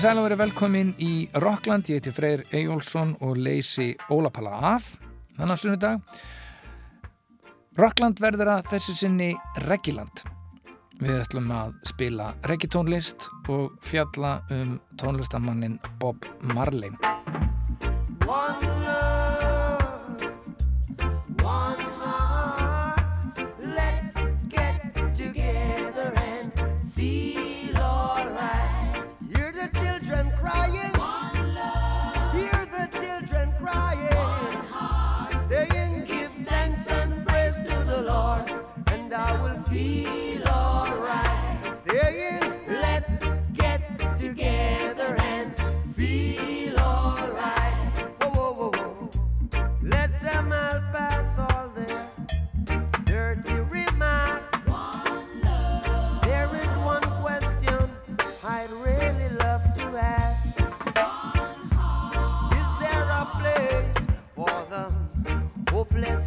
Komið sæl að vera velkomin í Rockland, ég heiti Freyr Ejjólfsson og leysi Ólapalla af þannig að sunnudag. Rockland verður að þessu sinni Regiland. Við ætlum að spila regitónlist og fjalla um tónlistamannin Bob Marley.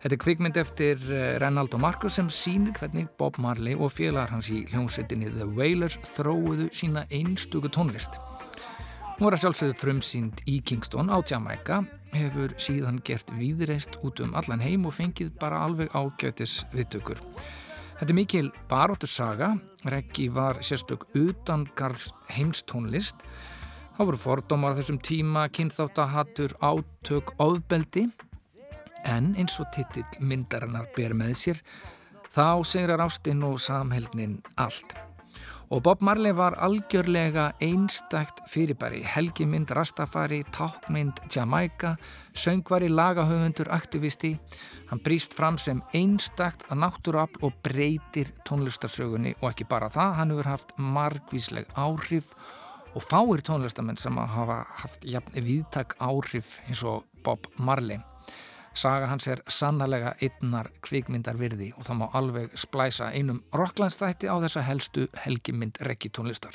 Þetta er kvikmynd eftir eh, Renald og Marcus sem sínir hvernig Bob Marley og félagar hans í hljómsettinni The Wailers þróuðu sína einstöku tónlist. Hún var að sjálfsögðu frumsynd í Kingston á Jamaica, hefur síðan gert víðreist út um allan heim og fengið bara alveg ágjötis viðtökur. Þetta er mikil baróttu saga, Reggi var sérstök utangarðs heimstónlist Það voru fordómar þessum tíma, kynþáttahattur, átök, ofbeldi en eins og titill myndarinnar ber með sér þá segrar ástinn og samheldnin allt. Og Bob Marley var algjörlega einstakt fyrirbæri, helgimynd Rastafari, tákmynd Jamaica, söngvari, lagahöfundur, aktivisti. Hann brýst fram sem einstakt að náttúruafl og breytir tónlistarsögunni og ekki bara það, hann hefur haft margvísleg áhrif og fáir tónlistamenn sem hafa haft jafn viðtak áhrif eins og Bob Marley. Saga hans er sannlega einnar kvikmyndar virði og það má alveg splæsa einum rocklandstætti á þessa helstu helgimynd rekki tónlistar.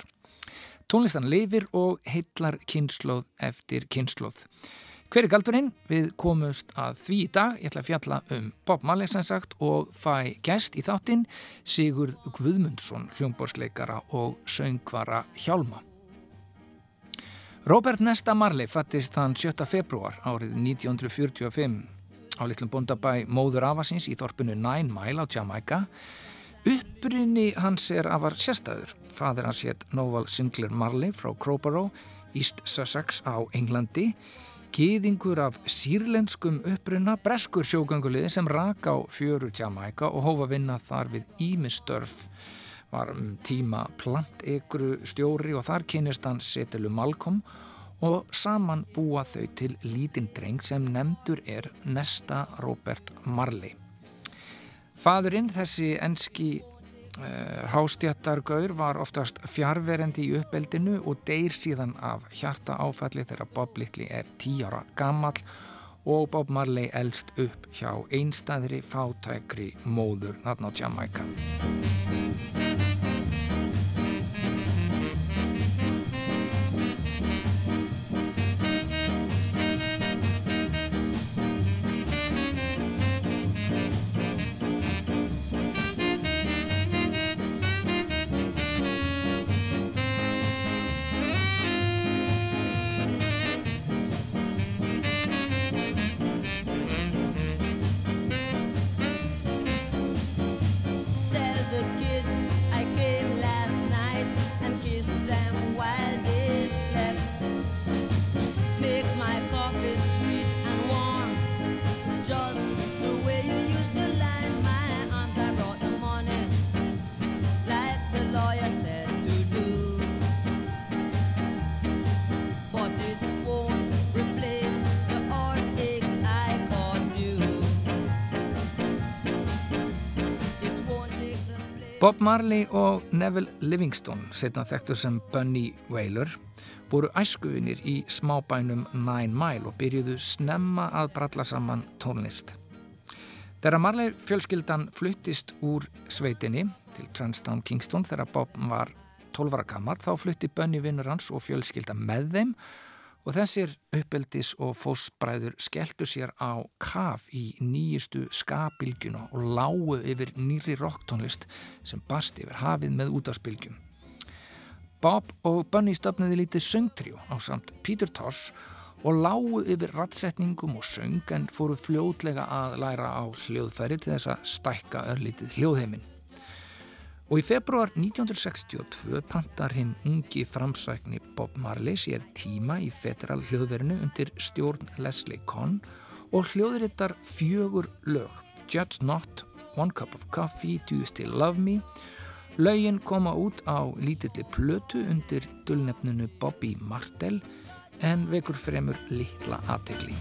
Tónlistan lifir og heitlar kynnslóð eftir kynnslóð. Hver er galdurinn? Við komumst að því í dag. Ég ætla að fjalla um Bob Marley sem sagt og fæ gæst í þáttinn Sigurd Guðmundsson, hljómborsleikara og söngvara Hjálma. Robert Nesta Marley fattist hann 7. februar árið 1945 á litlum bondabæ Móður Afasins í þorpinu Nine Mile á Jamaica. Uppbrinni hans er afar sérstæður. Fadir hans hétt Noval Sinclair Marley frá Crowborough, East Sussex á Englandi. Gýðingur af sírlenskum uppbrunna, breskur sjóganguliði sem rak á fjöru Jamaica og hófa vinna þar við ímistörf var um tíma plantegru stjóri og þar kynist hann Setelu Malcolm og saman búa þau til lítinn dreng sem nefndur er Nesta Robert Marley. Fadurinn, þessi enski uh, hástjættargaur, var oftast fjárverendi í uppeldinu og deyr síðan af hjarta áfalli þegar Bob Little er tí ára gammal og Bob Marley elst upp hjá einstæðri fátækri móður þarna á Jamaica. Bob Marley og Neville Livingstone, setna þekktur sem Bunny Wailer, voru æskuvinir í smábænum Nine Mile og byrjuðu snemma að bralla saman tónlist. Þegar Marley fjölskyldan fluttist úr sveitinni til Transtown Kingston þegar Bob var 12 ára kammar þá flutti Bunny vinnur hans og fjölskylda með þeim Og þessir uppeldis og fósbræður skelltu sér á kaf í nýjustu skabilgjuna og lágu yfir nýri rocktónlist sem bast yfir hafið með útafsbilgjum. Bob og Bunny stopnaði lítið söngtrjó á samt Peter Tosh og lágu yfir rattsetningum og söng en fóru fljótlega að læra á hljóðfæri til þess að stækka örlítið hljóðheiminn. Og í februar 1962 pantar hinn ungi framsækni Bob Marley sér tíma í federal hljóðverinu undir stjórn Leslie Conn og hljóðrittar fjögur lög Judge Not, One Cup of Coffee, Do You Still Love Me Laugin koma út á lítilli plötu undir dullnefnunu Bobby Martell en vekur fremur litla aðtegli.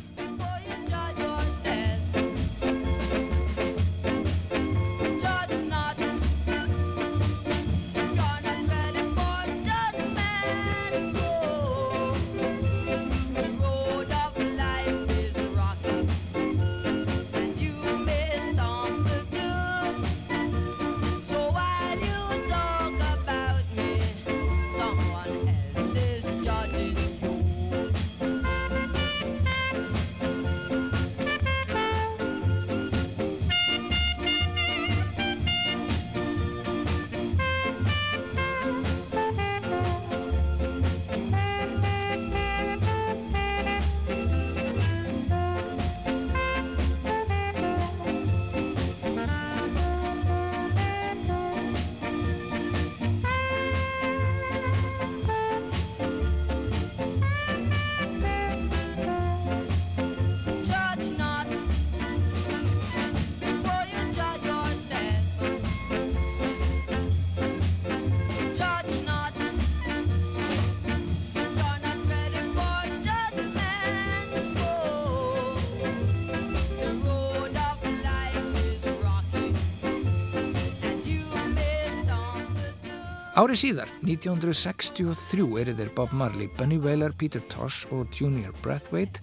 Árið síðar, 1963, eru þeir Bob Marley, Bunny Wailer, Peter Tosh og Junior Brathwaite,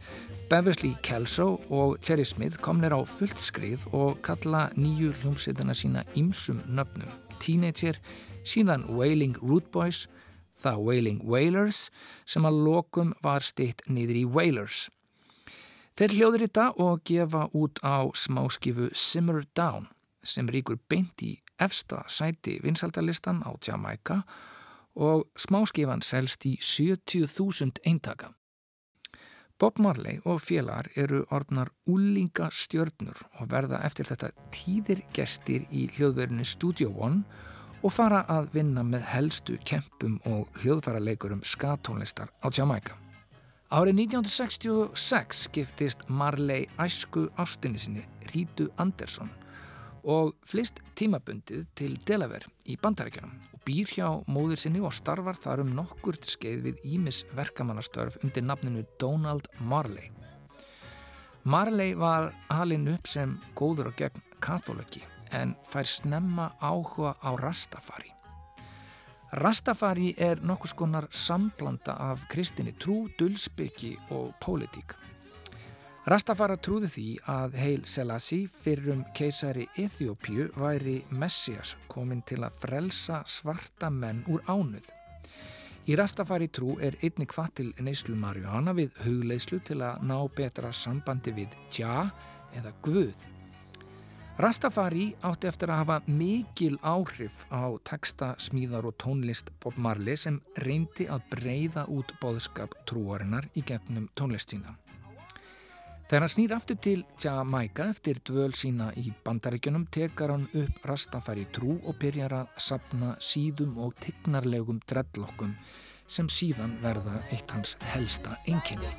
Beverly Kelso og Terry Smith komnir á fullt skrið og kalla nýju hljómsveitana sína ymsum nöfnum. Teenager, síðan Wailing Root Boys, The Wailing Wailers sem að lokum var stitt niður í Wailers. Þeir hljóður þetta og gefa út á smáskifu Simmer Down sem ríkur beint í efsta sæti vinsaldalistan á Jamaica og smáskifan selst í 70.000 eintaka. Bob Marley og félagar eru orðnar úlinga stjörnur og verða eftir þetta tíðir gestir í hljóðverðinu Studio One og fara að vinna með helstu kempum og hljóðfæraleikurum skatónlistar á Jamaica. Árið 1966 giftist Marley æsku ástinni sinni Rítu Andersson og flist tímabundið til Delaware í bandarækjunum og býr hjá móður sinni og starfar þar um nokkurt skeið við Ímis verkamannastörf undir nafninu Donald Marley. Marley var halinn upp sem góður og gegn katholiki en fær snemma áhuga á Rastafari. Rastafari er nokkus konar samblanda af kristinni trú, dulsbyggi og pólitík. Rastafara trúði því að Heil Selassie fyrrum keisari Eþjópju væri Messias komin til að frelsa svarta menn úr ánuð. Í Rastafari trú er einni hvað til neyslu Marjóana við hugleislu til að ná betra sambandi við tja eða guð. Rastafari átti eftir að hafa mikil áhrif á texta, smíðar og tónlist Bob Marley sem reyndi að breyða út bóðskap trúarinnar í gegnum tónlist sína. Þegar hann snýr aftur til Jamaica eftir dvöl sína í bandaríkjunum tekar hann upp rastafæri trú og byrjar að sapna síðum og tignarlegum dreadlokkum sem síðan verða eitt hans helsta enginni.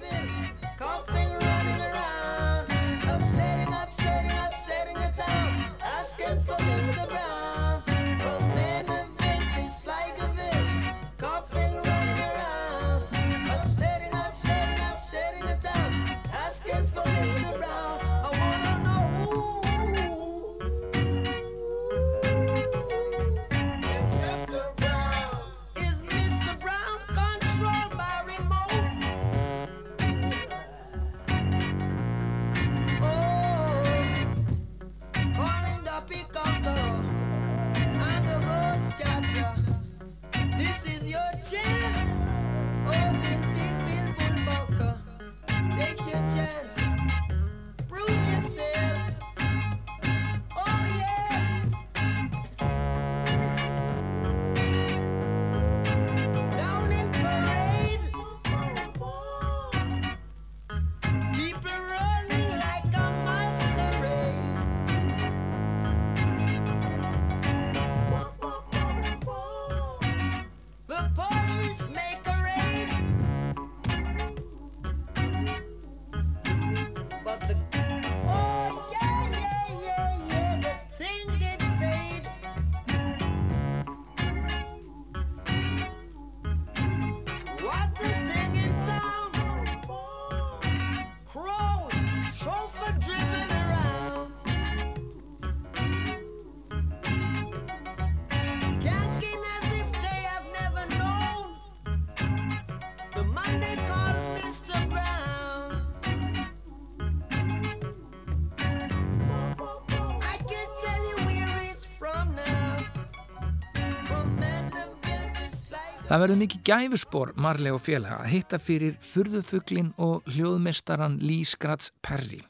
Það verður mikið gæfuspor Marley og félaga að hitta fyrir furðufuglin og hljóðmestaran Lee Scratch Perry.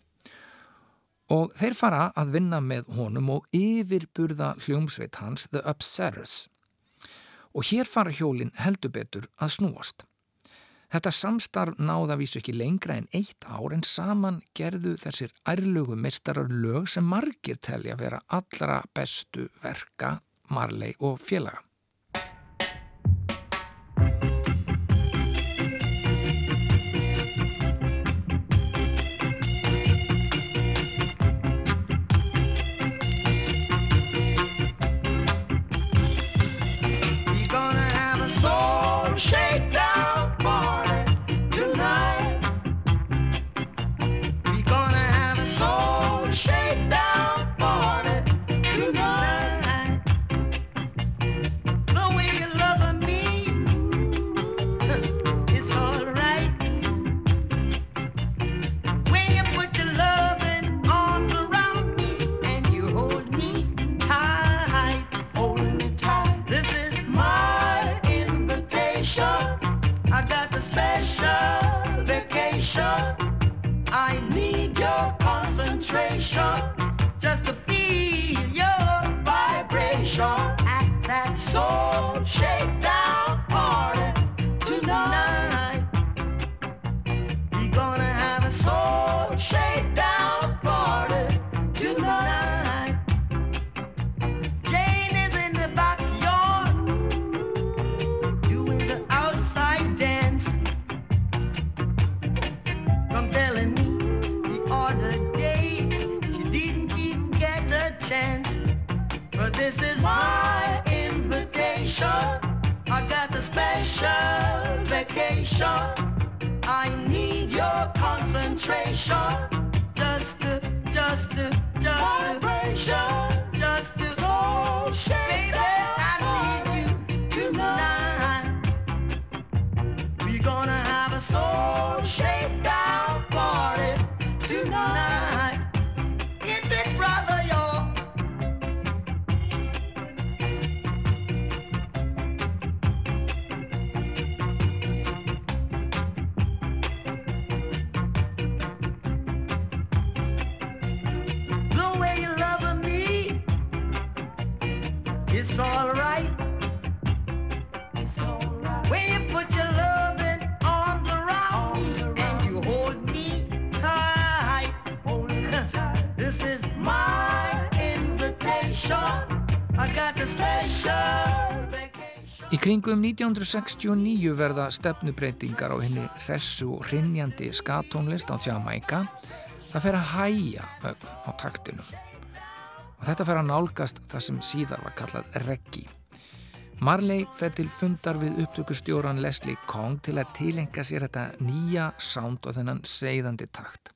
Og þeir fara að vinna með honum og yfirburða hljómsveit hans The Upsetters. Og hér fara hjólinn heldur betur að snúast. Þetta samstarf náða vísu ekki lengra en eitt ár en saman gerðu þessir ærlugu mestarar lög sem margir telja vera allra bestu verka Marley og félaga. I need your concentration just to feel your vibration. at that soul shake. concentration. I need your concentration. Kringum 1969 verða stefnubreitingar á henni hressu og hrinnjandi skatónlist á Jamaica. Það fer að hæja ögn á taktinum. Og þetta fer að nálgast það sem síðar var kallað reggi. Marley fer til fundar við upptökustjóran Leslie Kong til að tilenga sér þetta nýja sánd og þennan segðandi takt.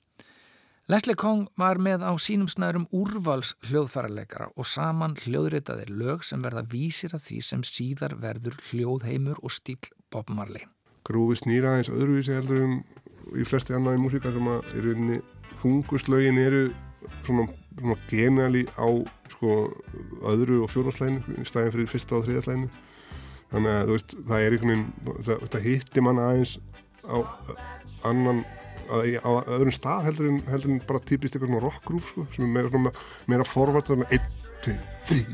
Leslie Kong var með á sínum snærum úrvals hljóðfærarleikara og saman hljóðritaði lög sem verða vísir af því sem síðar verður hljóðheimur og stíl Bob Marley. Grúfi snýra eins öðruvísi heldur um í flesti annaði músika sem að eru þunguslögin eru svona, svona geniali á sko, öðru og fjórnarslæginu í stæðin fyrir fyrsta og þriðarslæginu þannig að veist, það er einhvern veginn þetta hittir manna aðeins á annan á öðrum stað heldur en, heldur en bara típist eitthvað rockgrúf sko, sem er meira, meira forvart að 1, 2, 3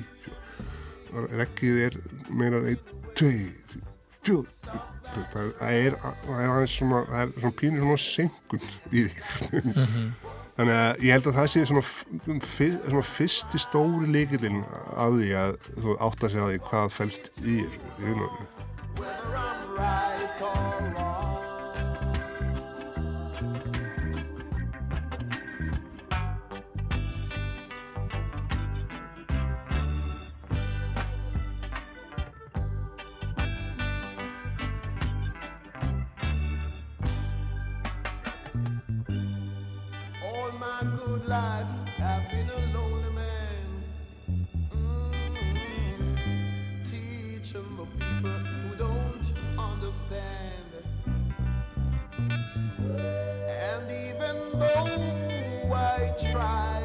reggið er meira 1, 2, 4 það er aðeins svona það er svona pínir svona senkun í því. Mm -hmm. þannig að ég held að það sé svona, svona fyrsti stóri líkilinn af því að þú átt að segja því hvað fælst í þér life, I've been a lonely man. Mm-hmm. Teach them the people who don't understand. And even though I tried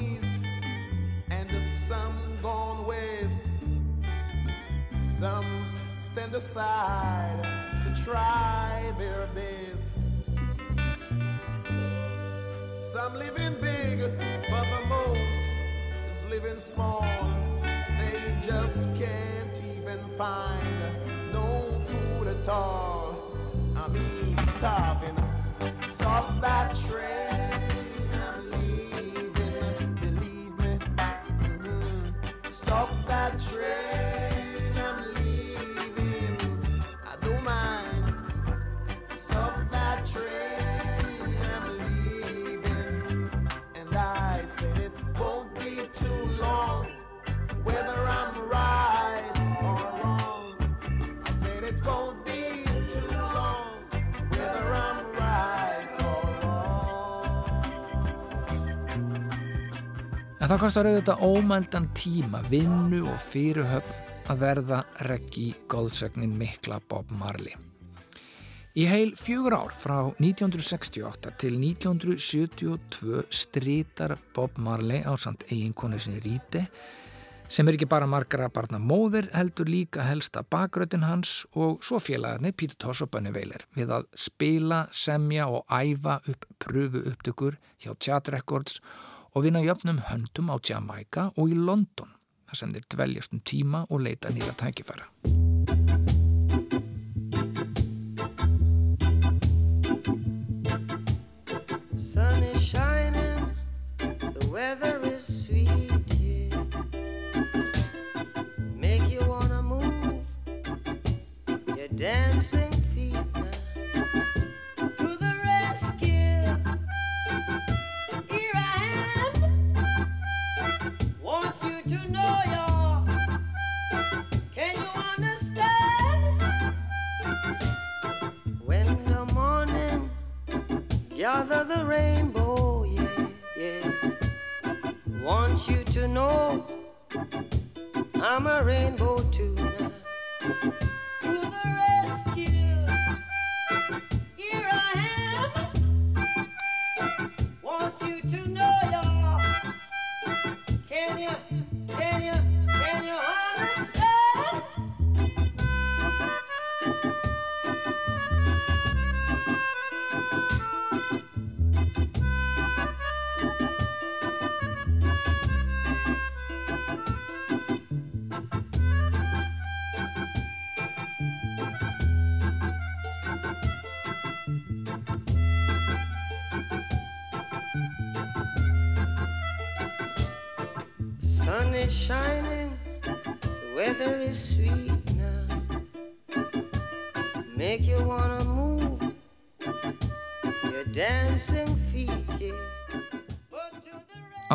east and some gone west. Some stand aside to try their best. Some living big, but the most is living small. They just can't even find no food at all. I mean, starving. En það kostar auðvitað ómældan tíma, vinnu og fyrirhöfn að verða reggi góðsögnin mikla Bob Marley. Í heil fjögur ár frá 1968 til 1972 strítar Bob Marley á samt eiginkonu sinni Ríti sem er ekki bara margara barna móðir heldur líka helsta bakröðin hans og svo félagarnir Peter Toss og Bunny Wailer við að spila, semja og æfa upp pröfu upptökur hjá Chat Records og vinna jöfnum höndum á Jamaica og í London þar sem þeir dveljast um tíma og leita nýra tækifæra. Gather the rainbow, yeah, yeah. Want you to know I'm a rainbow too.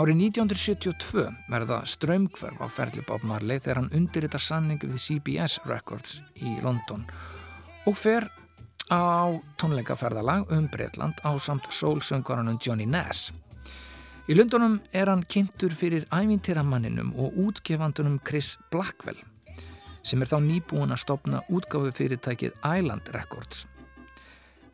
Árið 1972 verða strömmkverf á ferli Bob Marley þegar hann undirritar sanning við CBS Records í London og fer á tónleikaferðalag um Breitland á samt sólsöngvaranum Johnny Nass. Í Lundunum er hann kynntur fyrir ævintýramanninum og útgefandunum Chris Blackwell sem er þá nýbúin að stopna útgáfu fyrirtækið Island Records.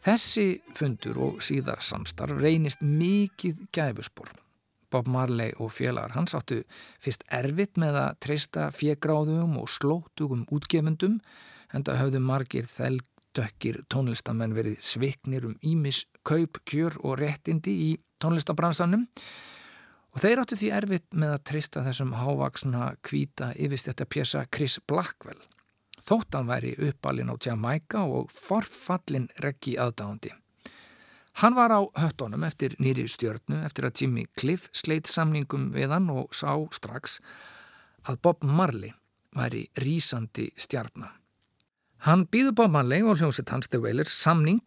Þessi fundur og síðar samstarf reynist mikið gæfuspor. Bob Marley og félagar hans áttu fyrst erfitt með að treysta fjegráðum og slótugum útgefundum en það höfðu margir þeldökkir tónlistamenn verið sviknir um ímis kaup, kjör og réttindi í tónlistabranstanum og þeir áttu því erfitt með að treysta þessum hávaksna kvíta yfirstjætta pjessa Chris Blackwell þótt hann væri uppalinn á Jamaica og forfallin reggi aðdáðandi. Hann var á höttunum eftir nýri stjörnu eftir að Jimmy Cliff sleitt samningum við hann og sá strax að Bob Marley væri rísandi stjarnar. Hann býður Bob Marley og hljómsett hans The Wailers samning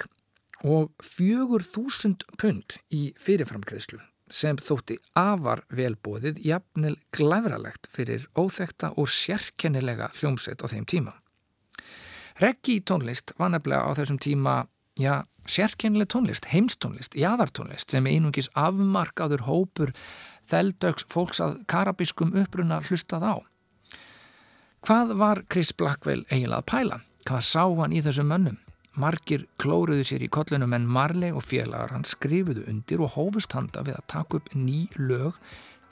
og fjögur þúsund pund í fyrirframkreðslu sem þótti afar velbóðið jafnil glæfralegt fyrir óþekta og sérkennilega hljómsett á þeim tíma. Reggi tónlist var nefnilega á þessum tíma, já, sérkennileg tónlist, heimstónlist, jaðartónlist sem einungis afmarkaður hópur þeldöks fólks að karabiskum uppruna hlustað á. Hvað var Chris Blackwell eiginlega að pæla? Hvað sá hann í þessum mönnum? Margir klóruðu sér í kollunum en Marley og félagar hann skrifuðu undir og hófust handa við að taka upp ný lög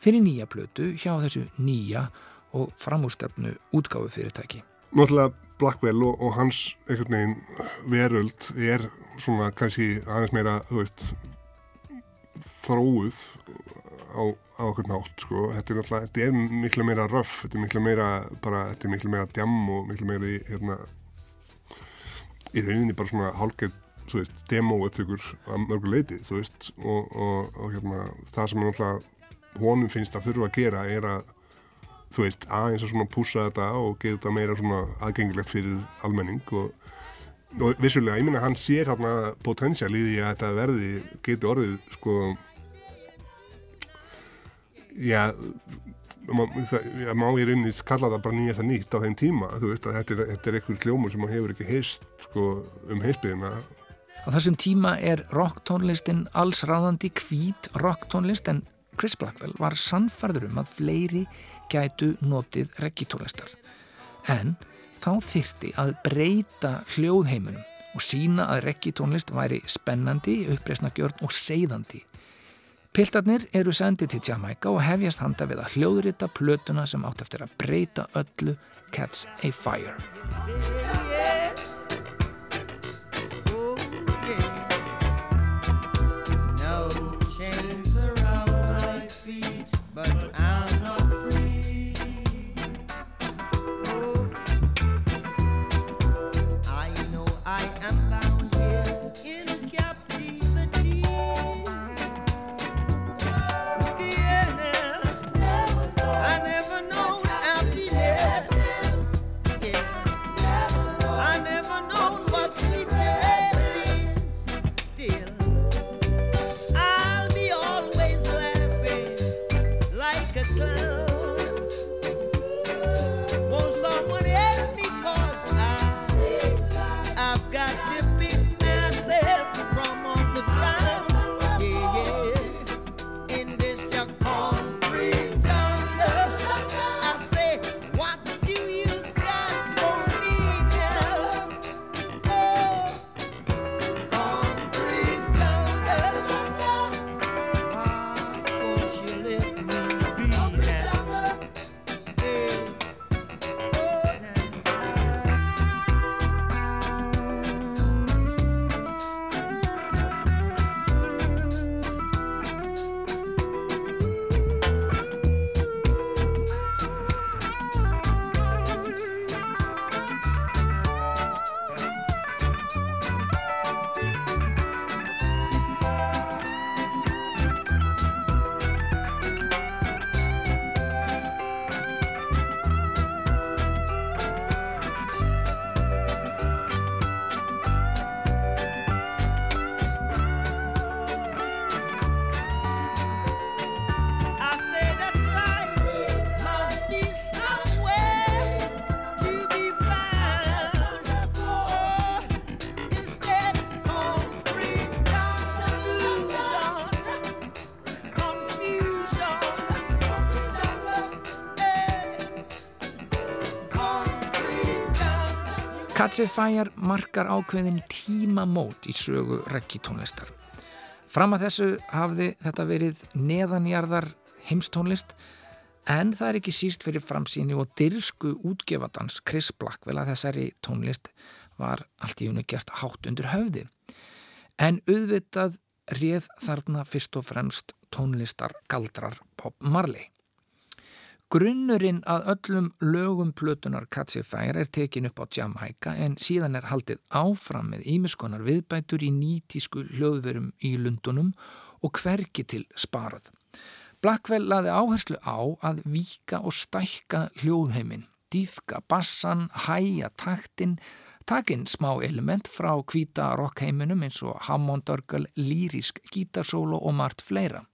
fyrir nýja plötu hjá þessu nýja og framústefnu útgáfu fyrirtæki. Náttúrulega Blackwell og, og hans einhvern veginn veröld er svona kannski aðeins meira, veist, þróuð á, á okkur nátt, sko. Þetta er náttúrulega, þetta er miklu meira röff, þetta er miklu meira, bara, þetta er miklu meira djam og miklu meira í, hérna, í rauninni bara svona hálfgeir, þú veist, demo upptökur að mörgu leiti, þú veist, og, og, og hérna, það sem náttúrulega honum finnst að þurfa að gera er að þú veist, aðeins að svona púsa þetta og gera þetta meira svona aðgengilegt fyrir almenning og, og vissulega, ég minna, hann sér hérna potensial í því að þetta verði geti orðið, sko já það má ég rauninni kalla það bara nýjast að nýtt á þeim tíma, þú veist að þetta er, þetta er einhver kljómur sem hann hefur ekki heist sko, um heispiðina Á þessum tíma er rocktónlistin alls ráðandi hvít rocktónlist en Chris Blackwell var sannfarður um að fleiri gætu notið reggitónlistar. En þá þyrti að breyta hljóðheimunum og sína að reggitónlist væri spennandi, uppreysnagjörn og seiðandi. Piltarnir eru sendið til Jamaica og hefjast handa við að hljóðrita plötuna sem átt eftir að breyta öllu Cats a Fire. Fire markar ákveðin tímamót í sögu reggitónlistar. Fram að þessu hafði þetta verið neðanjarðar heimstónlist en það er ekki síst fyrir framsýni og dyrsku útgefadans Chris Blackwell að þessari tónlist var allt í unni gert hátt undir höfði. En auðvitað réð þarna fyrst og fremst tónlistar galdrar Bob Marley. Grunnurinn að öllum lögum plötunar Catchy Fire er tekin upp á Jamaica en síðan er haldið áfram með ímiskonar viðbætur í nýtísku hljóðverum í Lundunum og hverki til sparað. Blackwell laði áherslu á að víka og stækka hljóðheimin, dýfka bassan, hæja taktin, takinn smá element frá hvíta rockheiminum eins og Hammond-örgel, lýrisk gítarsólo og margt fleira.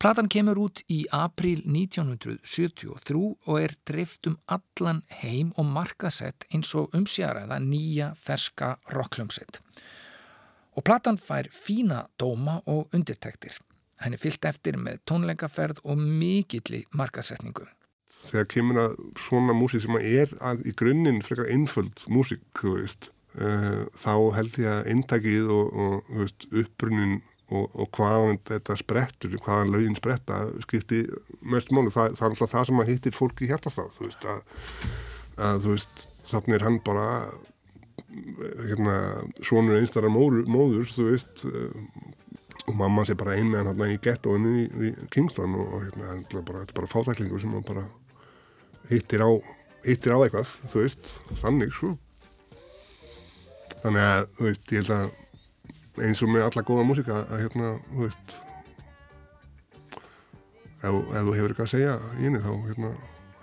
Platan kemur út í april 1973 og er dreift um allan heim og markaðsett eins og umsjaraða nýja ferska rocklumsett. Og platan fær fína dóma og undirtektir. Henni fyllt eftir með tónleikaferð og mikilli markaðsetningu. þegar kemur að svona músík sem er að í grunninn frekar einföld músík, þú veist uh, þá held ég að intakið og, og veist, uppbrunnin og, og hvaðan þetta sprettur, hvaðan lögin spretta skipti mest máli, það, það er alltaf það sem að hittir fólki hjarta þá, þú veist að, að þú veist, þannig er hann bara hérna, svonur einstara móður, móður þú veist uh, og mamma sé bara ein með hann hérna í gettóinu í, í Kingston og, og hérna, þetta er bara, bara fátæklingur sem hann bara hittir á hittir á eitthvað, þú veist, þannig sko. Þannig að, þú veist, ég held að eins og með alla góða músika að hérna, þú veist ef, ef þú hefur eitthvað að segja í henni þá hérna,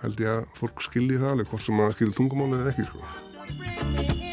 held ég að fólk skilji það alveg hvort sem að skilji tungumálið eða ekki sko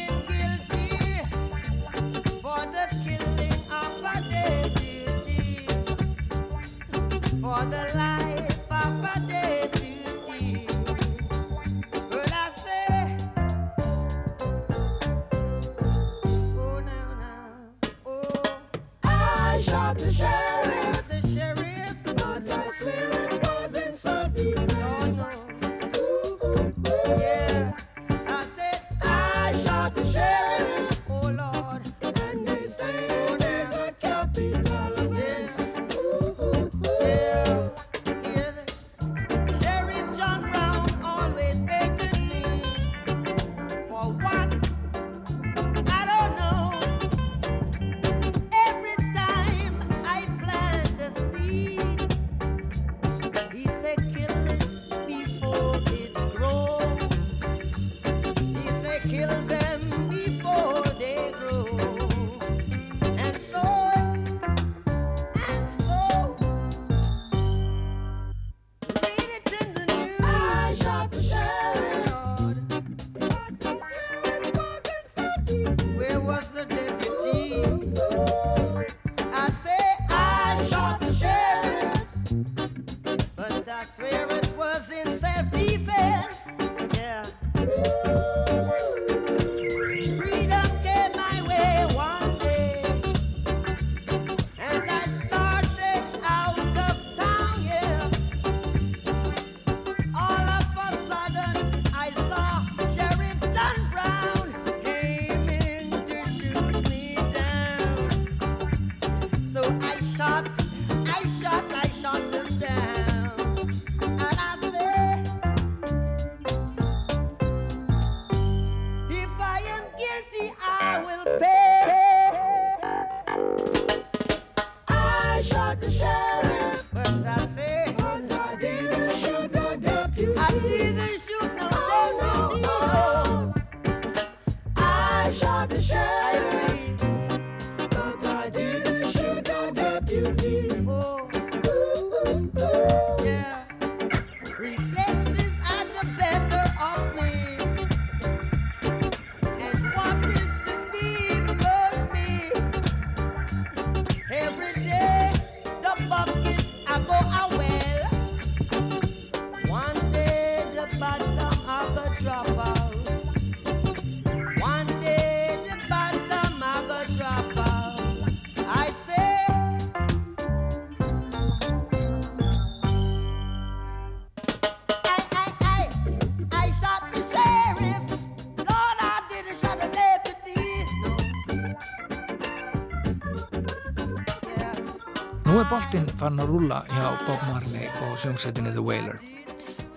farin að rúla hjá Bob Marley og hljómsveitinni The Wailer.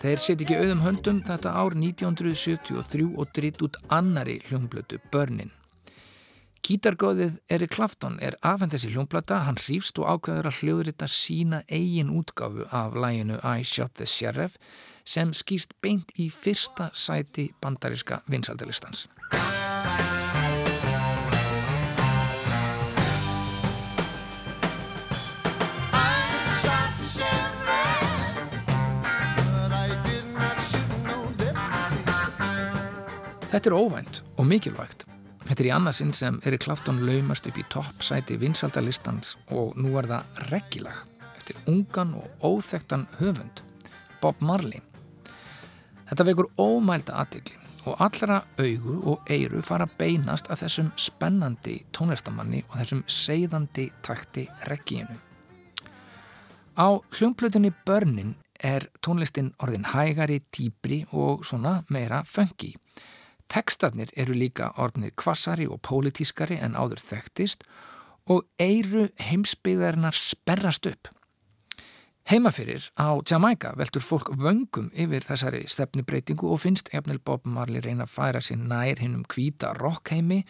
Þeir set ekki auðum höndum þetta ár 1973 og dritt út annari hljómblötu, Burnin. Gítargóðið Eri Klafton er afhengt þessi hljómblata, hann hrýfst og ákveður að hljóðrita sína eigin útgáfu af læginu I Shot the Sheriff sem skýst beint í fyrsta sæti bandariska vinsaldalistans. Þetta er óvænt og mikilvægt. Þetta er í annarsinn sem Eri Klafton laumast upp í toppsæti vinsaldalistans og nú er það reggilag eftir ungan og óþektan höfund, Bob Marley. Þetta vekur ómælda aðtikli og allra augu og eiru fara beinast að þessum spennandi tónlistamanni og þessum seiðandi takti reggíinu. Á hljómplutunni Börnin er tónlistin orðin hægari, tíbri og svona meira funky. Tekstarnir eru líka orðnir kvassari og pólitískari en áður þekktist og eiru heimsbyggðarinnar sperrast upp. Heimafyrir á Jamaica veldur fólk vöngum yfir þessari stefnibreitingu og finnst efnil Bob Marley reyna að færa sér nær hinnum kvíta rockheimi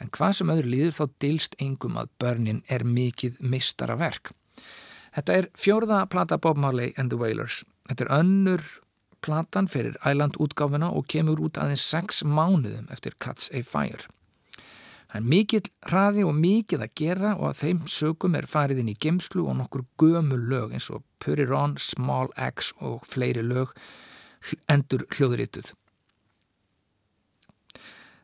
en hvað sem öðru líður þá dilst engum að börnin er mikið mistaraverk. Þetta er fjórða plata Bob Marley and the Wailers. Þetta er önnur platan fyrir Island útgáfuna og kemur út aðeins sex mánuðum eftir Cuts a Fire. Það er mikill hraði og mikið að gera og að þeim sögum er farið inn í gemslu og nokkur gömu lög eins og Put It On, Small X og fleiri lög endur hljóðrituð.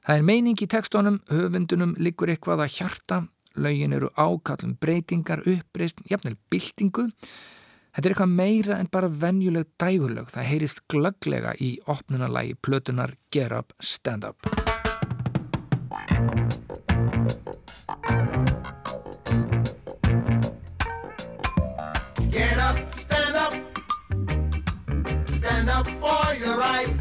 Það er meining í tekstónum, höfundunum liggur eitthvað að hjarta, lögin eru ákallum breytingar, uppreist, jafnvel byltingu. Þetta er eitthvað meira en bara venjuleg dægurlög, það heyrist glögglega í opnunarlægi plötunar Get Up, Stand Up. Get up, stand up. Stand up for your right.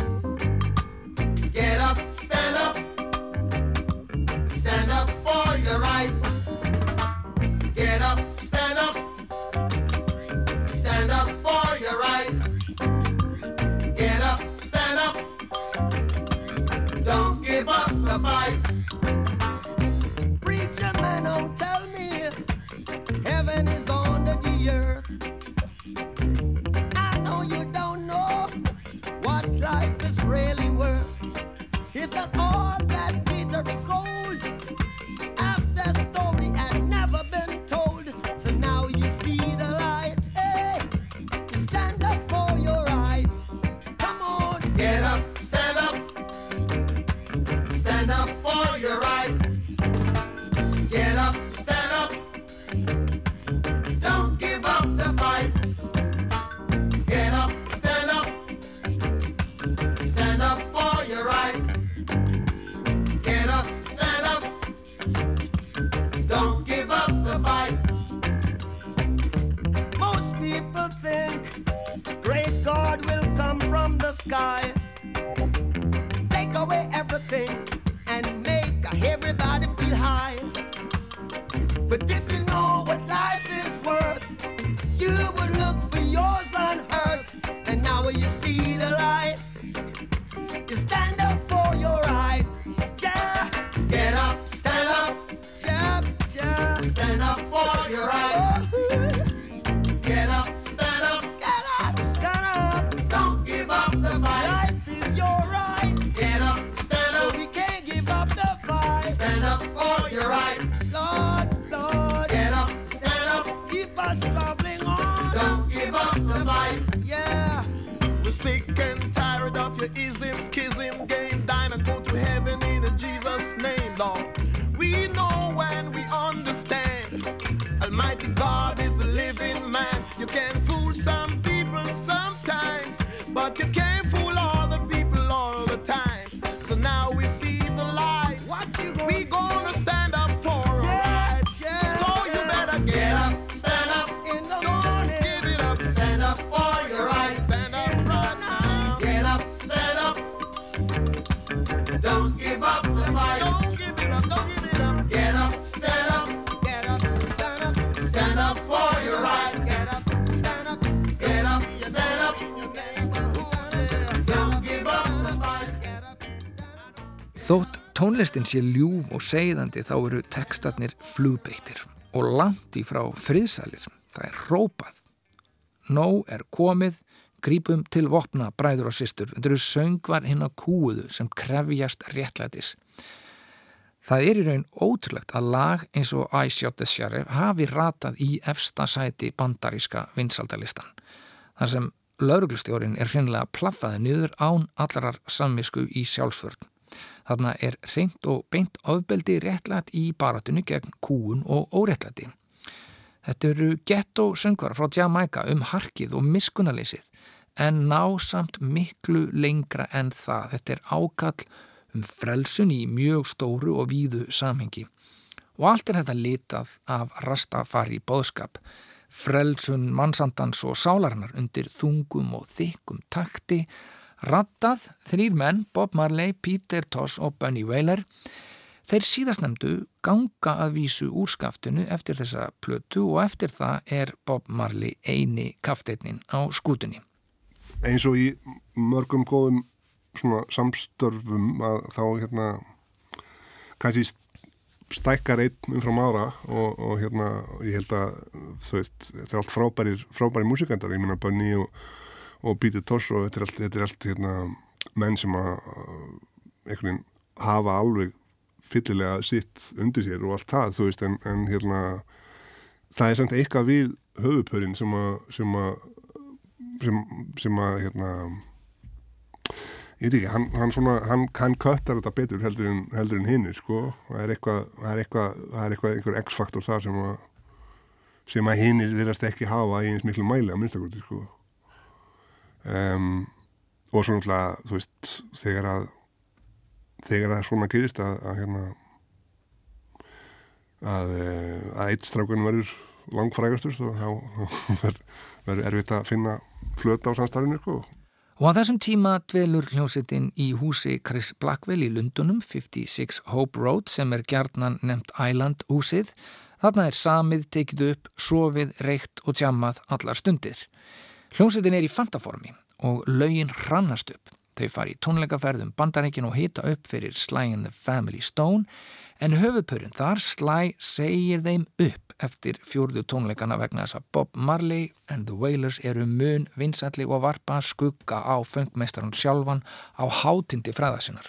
Tónlistin sé ljúf og segðandi þá eru tekstarnir flugbeittir og langt í frá friðsælir. Það er rópað. Nó er komið, grípum til vopna bræður og systur. Þetta eru söngvar hinn að kúuðu sem krefjast réttlætis. Það er í raun ótrúlegt að lag eins og I Shot the Sheriff hafi ratað í efsta sæti bandaríska vinsaldalistan. Þar sem lauruglustjórin er hreinlega plaffaði niður án allarar samvisku í sjálfsvörn. Þarna er reynd og beint ofbeldi réttlætt í baratunni gegn kúun og óréttlæti. Þetta eru ghetto söngvar frá Jamaica um harkið og miskunaleysið en ná samt miklu lengra en það. Þetta er ákall um frelsun í mjög stóru og víðu samhengi. Og allt er þetta litað af rastafari bóðskap, frelsun mannsandans og sálarinnar undir þungum og þykkum takti, Rattað, þrýr menn, Bob Marley, Peter Tosh og Bunny Wailer. Þeir síðastnemdu ganga að vísu úr skaftinu eftir þessa plötu og eftir það er Bob Marley eini kafteitnin á skútunni. eins og í mörgum góðum samstörfum að þá hérna kannski stækkar einn umfram ára og, og hérna ég held að þetta er allt frábærir frábærir músikandar, ég meina Bunny og, og Peter Tosh og þetta er allt, þetta er allt hérna, menn sem að uh, einhvern veginn hafa alveg fyllilega sitt undir sér og allt það, þú veist, en, en hérna það er samt eitthvað við höfupörinn sem að sem að sem, sem að hérna ég veit ekki, hann, hann svona hann, hann köttar þetta betur heldur en, heldur en hinnir sko, það er eitthvað það er eitthvað, það er eitthvað einhver x-faktor þar sem að sem að hinnir verðast ekki hafa í eins miklu mæli að minnstakorti sko um, og svo náttúrulega þú veist, þegar að þegar að svona gerist að, að hérna að, eh, að eitt strákun verður langfrægastur þá verður verður erfitt að finna flöta á samstarfinu sko. Og á þessum tíma dvelur hljómsveitin í húsi Chris Blackwell í Lundunum, 56 Hope Road sem er gjarnan nefnt Island húsið. Þarna er samið, tekið upp, sofið, reykt og tjammað allar stundir. Hljómsveitin er í fantaformi og lögin hrannast upp. Þau fari í tónleikaferðum bandarækin og hita upp fyrir Sly and the Family Stone en höfupurinn þar Sly segir þeim upp eftir fjórðu tónleikana vegna þess að Bob Marley and the Wailers eru mun vinsalli og varpa skugga á fengmeistaran sjálfan á hátindi fræðasinnar.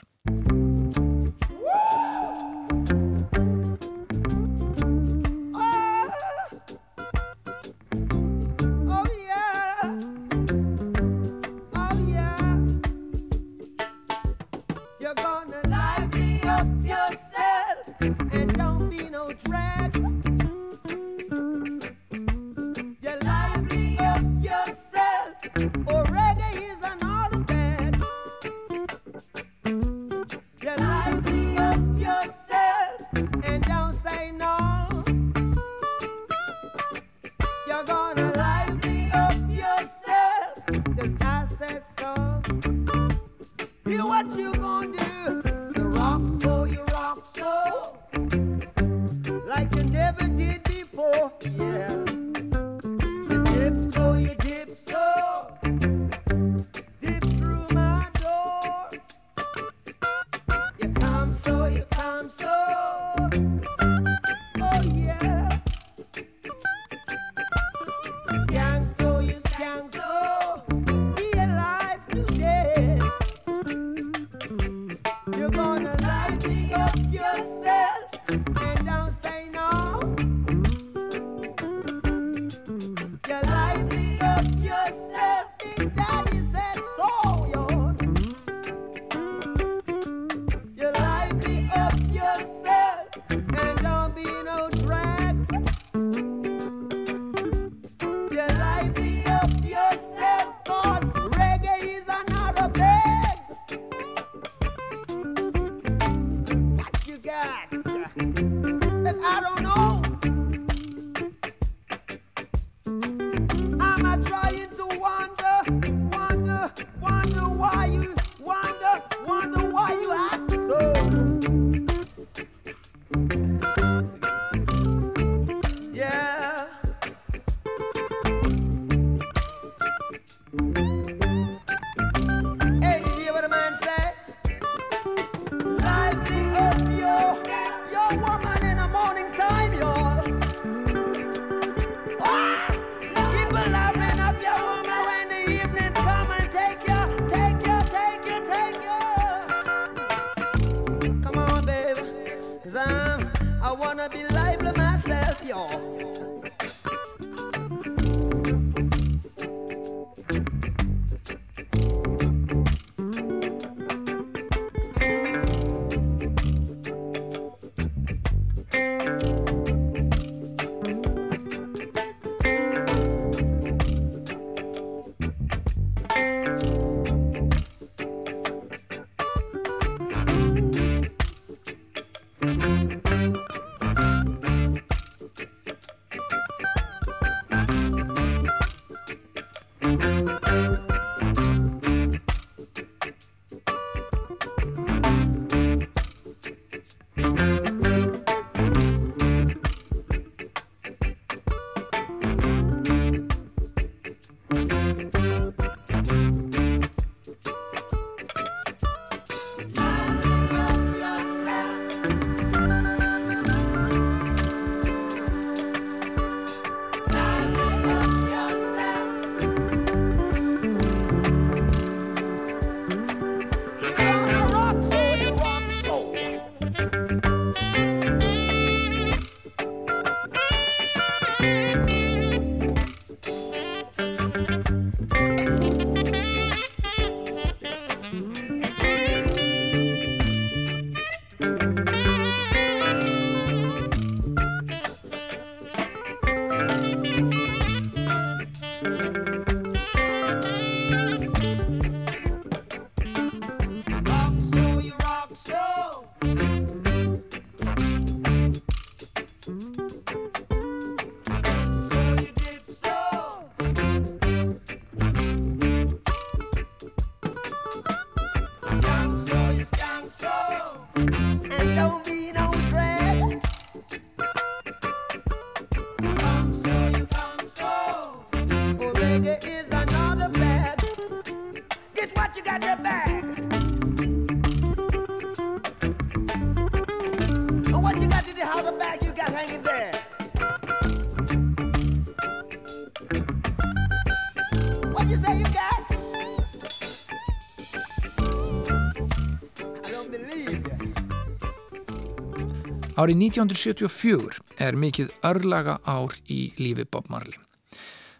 Árið 1974 er mikið örlaga ár í lífi Bob Marley.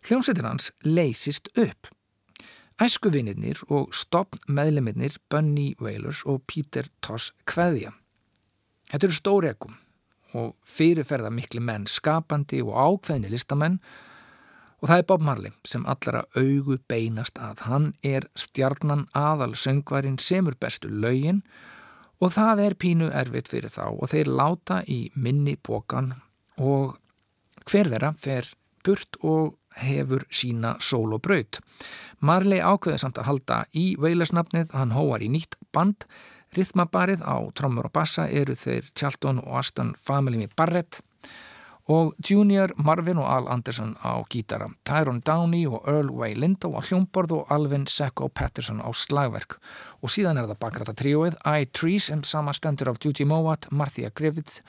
Hljómsveitin hans leysist upp. Æskuvinirnir og stopn meðleminnir Bunny Wailers og Peter Toss kveðja. Þetta eru stóri ekkum og fyrirferða miklu menn, skapandi og ákveðni listamenn og það er Bob Marley sem allara augu beinast að. Hann er stjarnan aðal söngvarinn semur bestu lögin og það er pínu erfitt fyrir þá og þeir láta í minni bókan og hver þeirra fer burt og hefur sína sól og braut. Marley ákveði samt að halda í veilarsnafnið, hann hóar í nýtt band, rithmabarið á trommur og bassa eru þeir Charlton og Aston Family Barrett og Junior, Marvin og Al Anderson á gítara, Tyrone Downey og Earl Way Lindo á hljómborð og Alvin Secco Patterson á slagverk og síðan er það bakræta tríóið I Tree sem samastendur af Judy Mowat, Marthia Griffith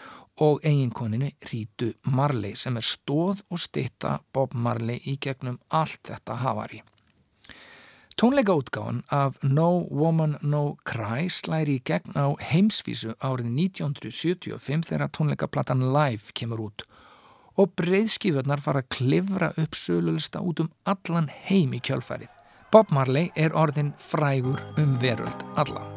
og eiginkoninu Rítu Marley sem er stóð og stitta Bob Marley í gegnum allt þetta hafari. Tónleika útgáðan af No Woman No Cry slæri í gegn á heimsvísu árið 1975 þegar tónleikaplatan Live kemur út og breyðskifurnar fara að klifra upp sölulista út um allan heim í kjölfærið. Bob Marley er orðin frægur um veröld alla.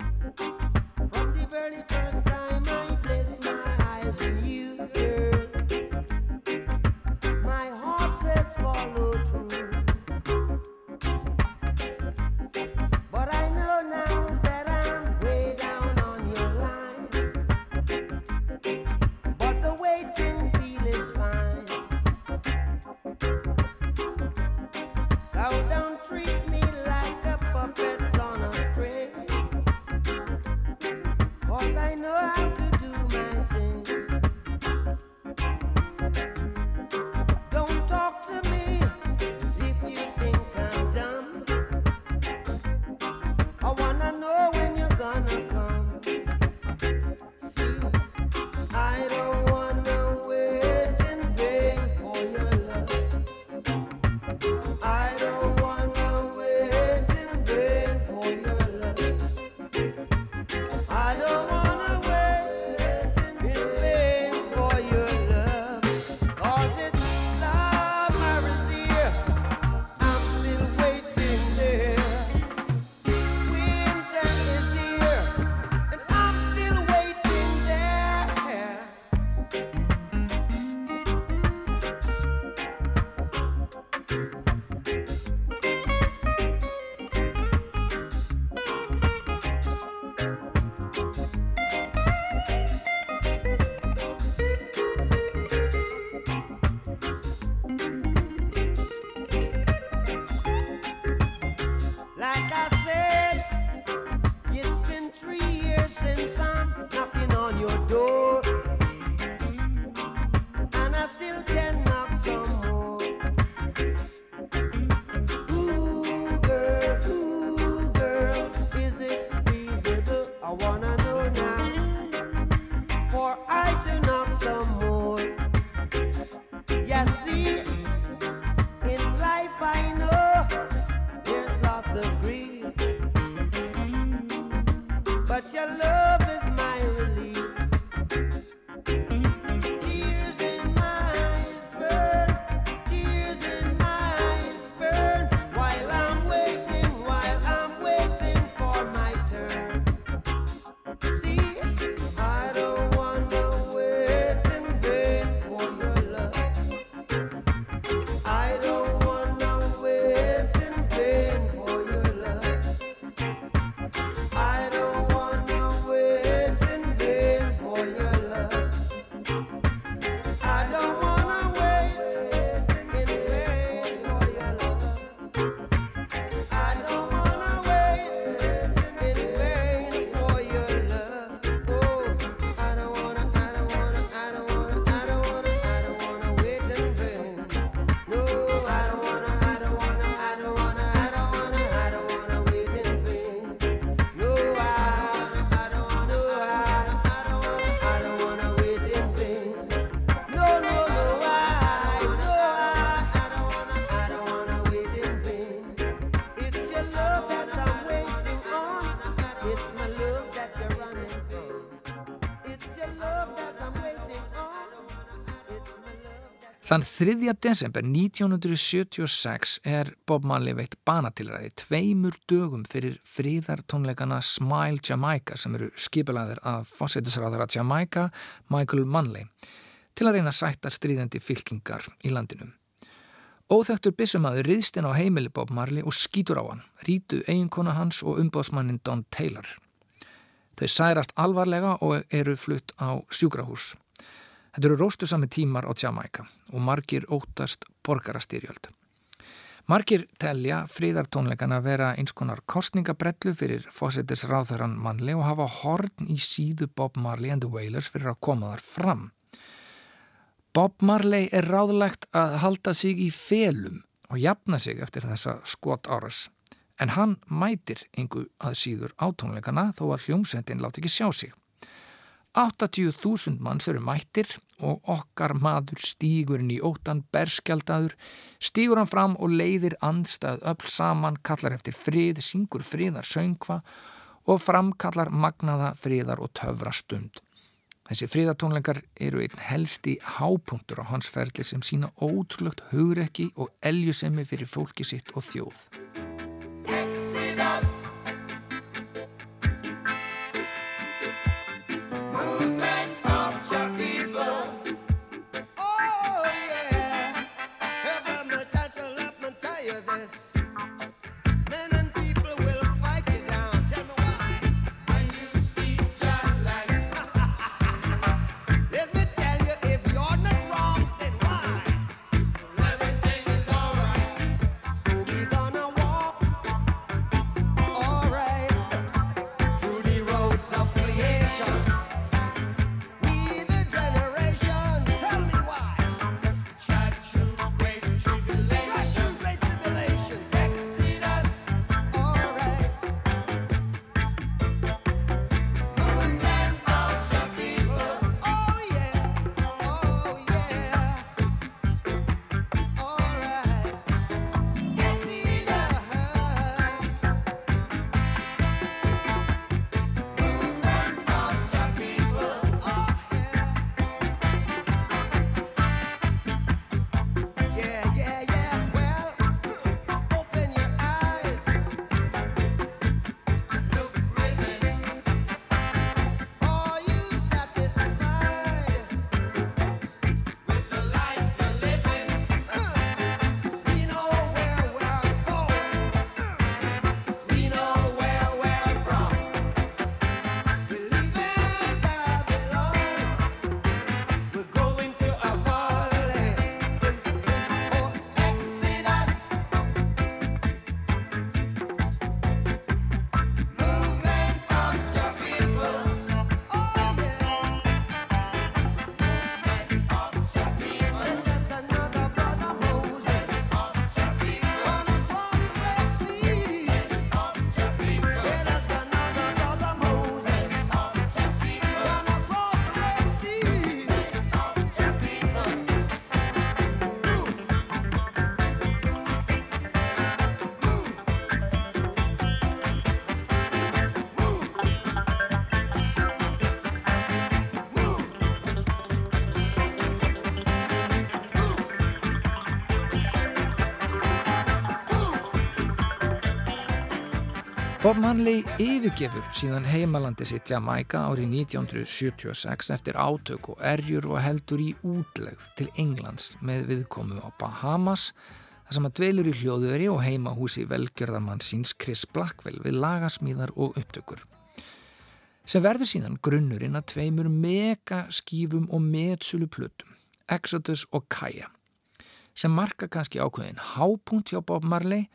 Þann 3. desember 1976 er Bob Marley veitt banatilræði tveimur dögum fyrir fríðartónleikana Smile Jamaica sem eru skipilæðir af fósætisráðara Jamaica Michael Manley til að reyna að sætta stríðandi fylkingar í landinu. Óþægtur bissumaður riðst inn á heimili Bob Marley og skýtur á hann, rítu eiginkona hans og umbóðsmannin Don Taylor. Þau særast alvarlega og eru flutt á sjúkrahús. Þetta eru róstusami tímar á Tjamaika og margir ótast borgarastýrjöld. Margir telja fríðartónleikana vera eins konar kostningabrellu fyrir fósettis ráðherran mannli og hafa horn í síðu Bob Marley and the Wailers fyrir að koma þar fram. Bob Marley er ráðlegt að halda sig í felum og jafna sig eftir þessa skot áras. En hann mætir engu að síður átónleikana þó að hljómsveitin láti ekki sjá sig. 80.000 manns eru mættir og okkar maður stígurinn í óttan berskjaldadur, stígur hann fram og leiðir andstað öll saman, kallar eftir frið, syngur friðar söngva og framkallar magnaða friðar og töfra stund. Þessi friðatónleikar eru einn helsti hápunktur á hans ferli sem sína ótrúlegt hugrekki og eljusemi fyrir fólki sitt og þjóð. Bob Marley yfirgefur síðan heimalandi sitt Jamaica árið 1976 eftir átök og erjur og heldur í útlegð til Englands með viðkomu á Bahamas þar sem að dveilur í hljóðveri og heimahúsi velgjörðarmann síns Chris Blackwell við lagasmíðar og upptökur. Sem verður síðan grunnurinn að tveimur mega skífum og metsölu plötum, Exodus og Kaya, sem marka kannski ákveðin hápunkt hjá Bob Marley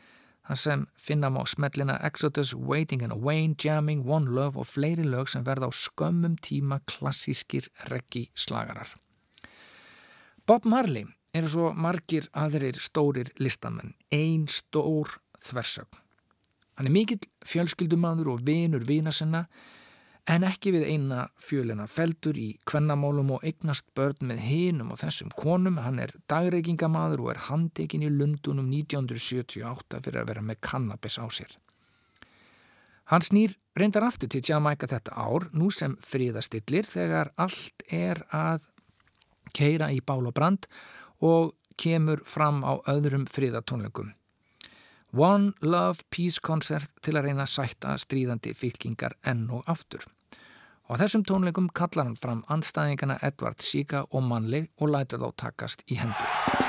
þar sem finna má smellina Exodus, Waiting and Wayne, Jamming, One Love og fleiri lög sem verða á skömmum tíma klassískir reggi slagarar. Bob Marley eru svo margir aðrir stórir listamenn, ein stór þversögn. Hann er mikill fjölskyldumadur og vinur vina sinna en ekki við eina fjölina feldur í kvennamálum og eignast börn með hinum og þessum konum. Hann er dagreikingamadur og er handekinn í Lundunum 1978 fyrir að vera með kannabis á sér. Hann snýr reyndar aftur til Jamaica þetta ár, nú sem fríðastillir þegar allt er að keira í bál og brand og kemur fram á öðrum fríðatónleikum. One Love Peace Concert til að reyna að sætta stríðandi fylkingar enn og aftur. Á þessum tónleikum kallar hann fram anstæðingana Edvard Sika og Manley og lætur þá takast í hendur.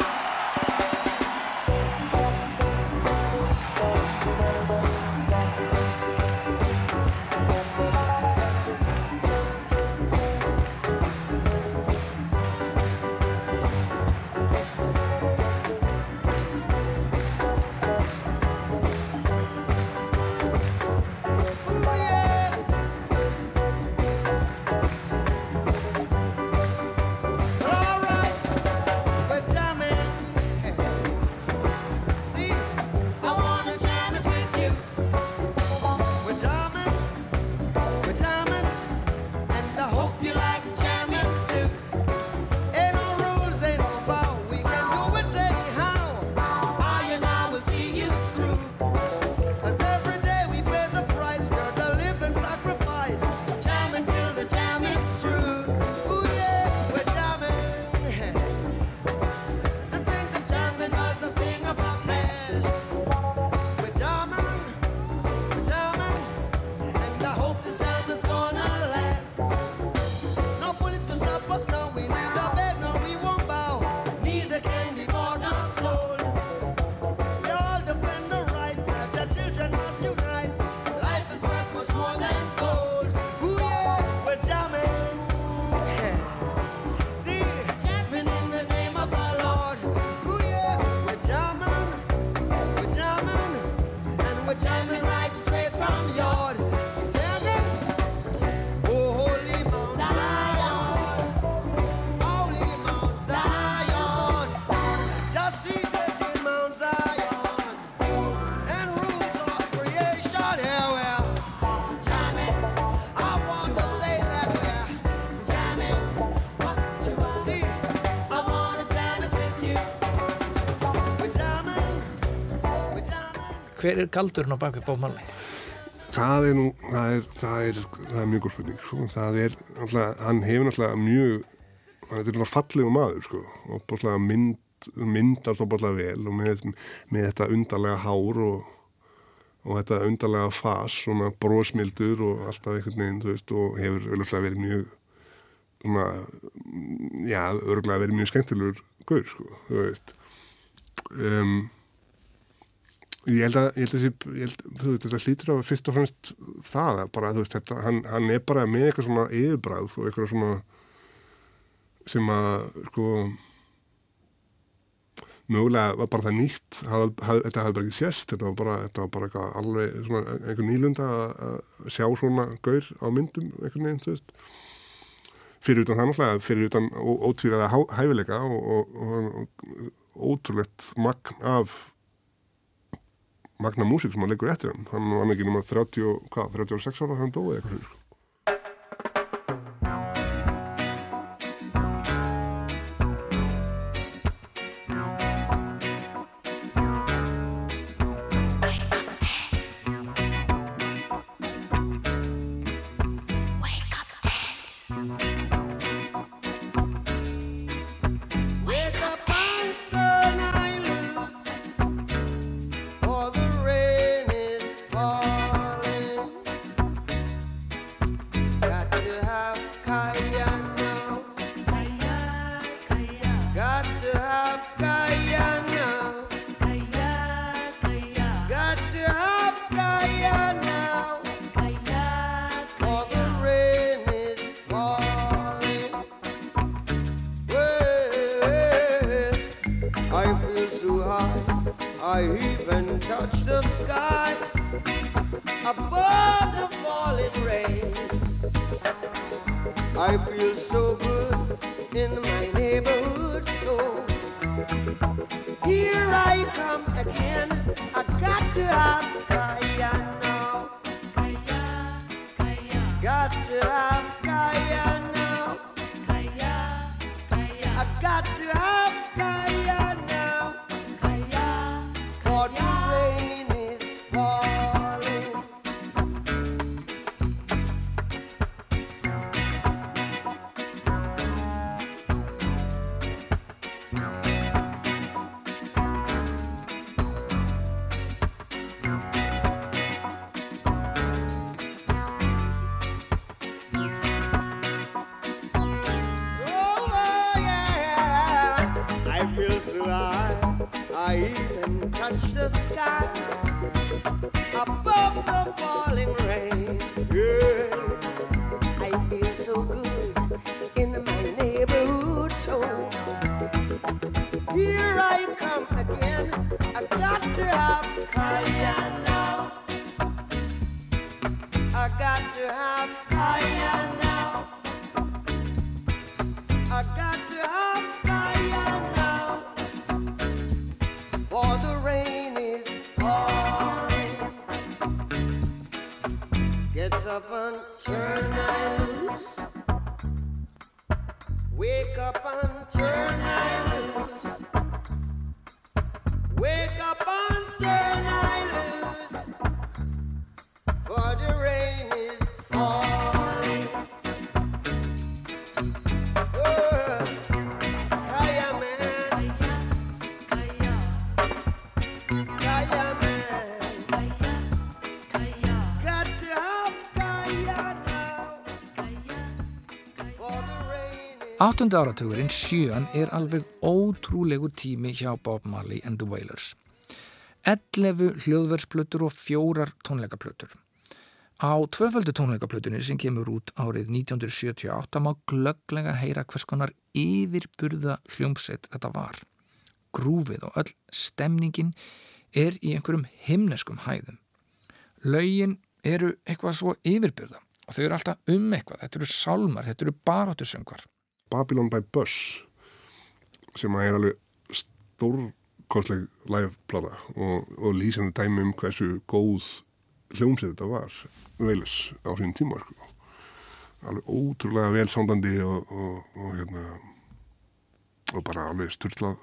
Hver er galdurinn á bakvið Bob Marley? það er nú það er, það er, það er mjög góð spurning sko. það er alltaf, hann hefur náttúrulega mjög hann er náttúrulega fallegu maður sko. og búinlega mynd myndast og búinlega vel og með, með þetta undarlega hár og, og þetta undarlega fas svona brósmildur og alltaf einhvern veginn þú veist, og hefur auðvitað verið mjög svona, já, örgulega verið mjög skemmtilegur gaur, sko, þú veist um, ég held að, ég held að, þessi- ég held, þú veist, þetta hlýtur að fyrst og fremst það, að bara, þú veist, þetta, hann, hann er bara með eitthvað svona yfirbræð og eitthvað svona sem að, sko mögulega var bara það nýtt haf, haf, þetta hafði bara ekki sést þetta var bara, þetta var bara eitthvað alveg svona, einhver nýlunda að sjá svona gaur á myndum einhvern veginn, þú veist. Fyrir utan það náttúrulega, fyrir utan ó- ótvíræða há- hæfileika og, og, og, og ótrúlegt magn af magna músík sem hann leikur eftir hann hann var ekki nema 30, og- hvað, 36 ára þegar hann dói eitthvað touch the sky 8. áratugurinn sjön er alveg ótrúlegur tími hjá Bob Marley and the Wailers. 11 hljóðversplötur og fjórar tónleikaplötur. Á tvöföldu tónleikaplötunni sem kemur út árið 1978 má glögglega heyra hvers konar yfirburða hljómsett þetta var. Grúfið og öll stemningin er í einhverjum himneskum hæðum. Lögin eru eitthvað svo yfirburða og þau eru alltaf um eitthvað. Þetta eru sálmar, þetta eru baróttusöngvar. Babylon by Bus sem að er alveg stórkostleg live-plata og, og lýsandi dæmi um hversu góð hljómsið þetta var veilus á sín tíma sko. alveg ótrúlega vel sándandi og, og, og hérna og bara alveg styrla,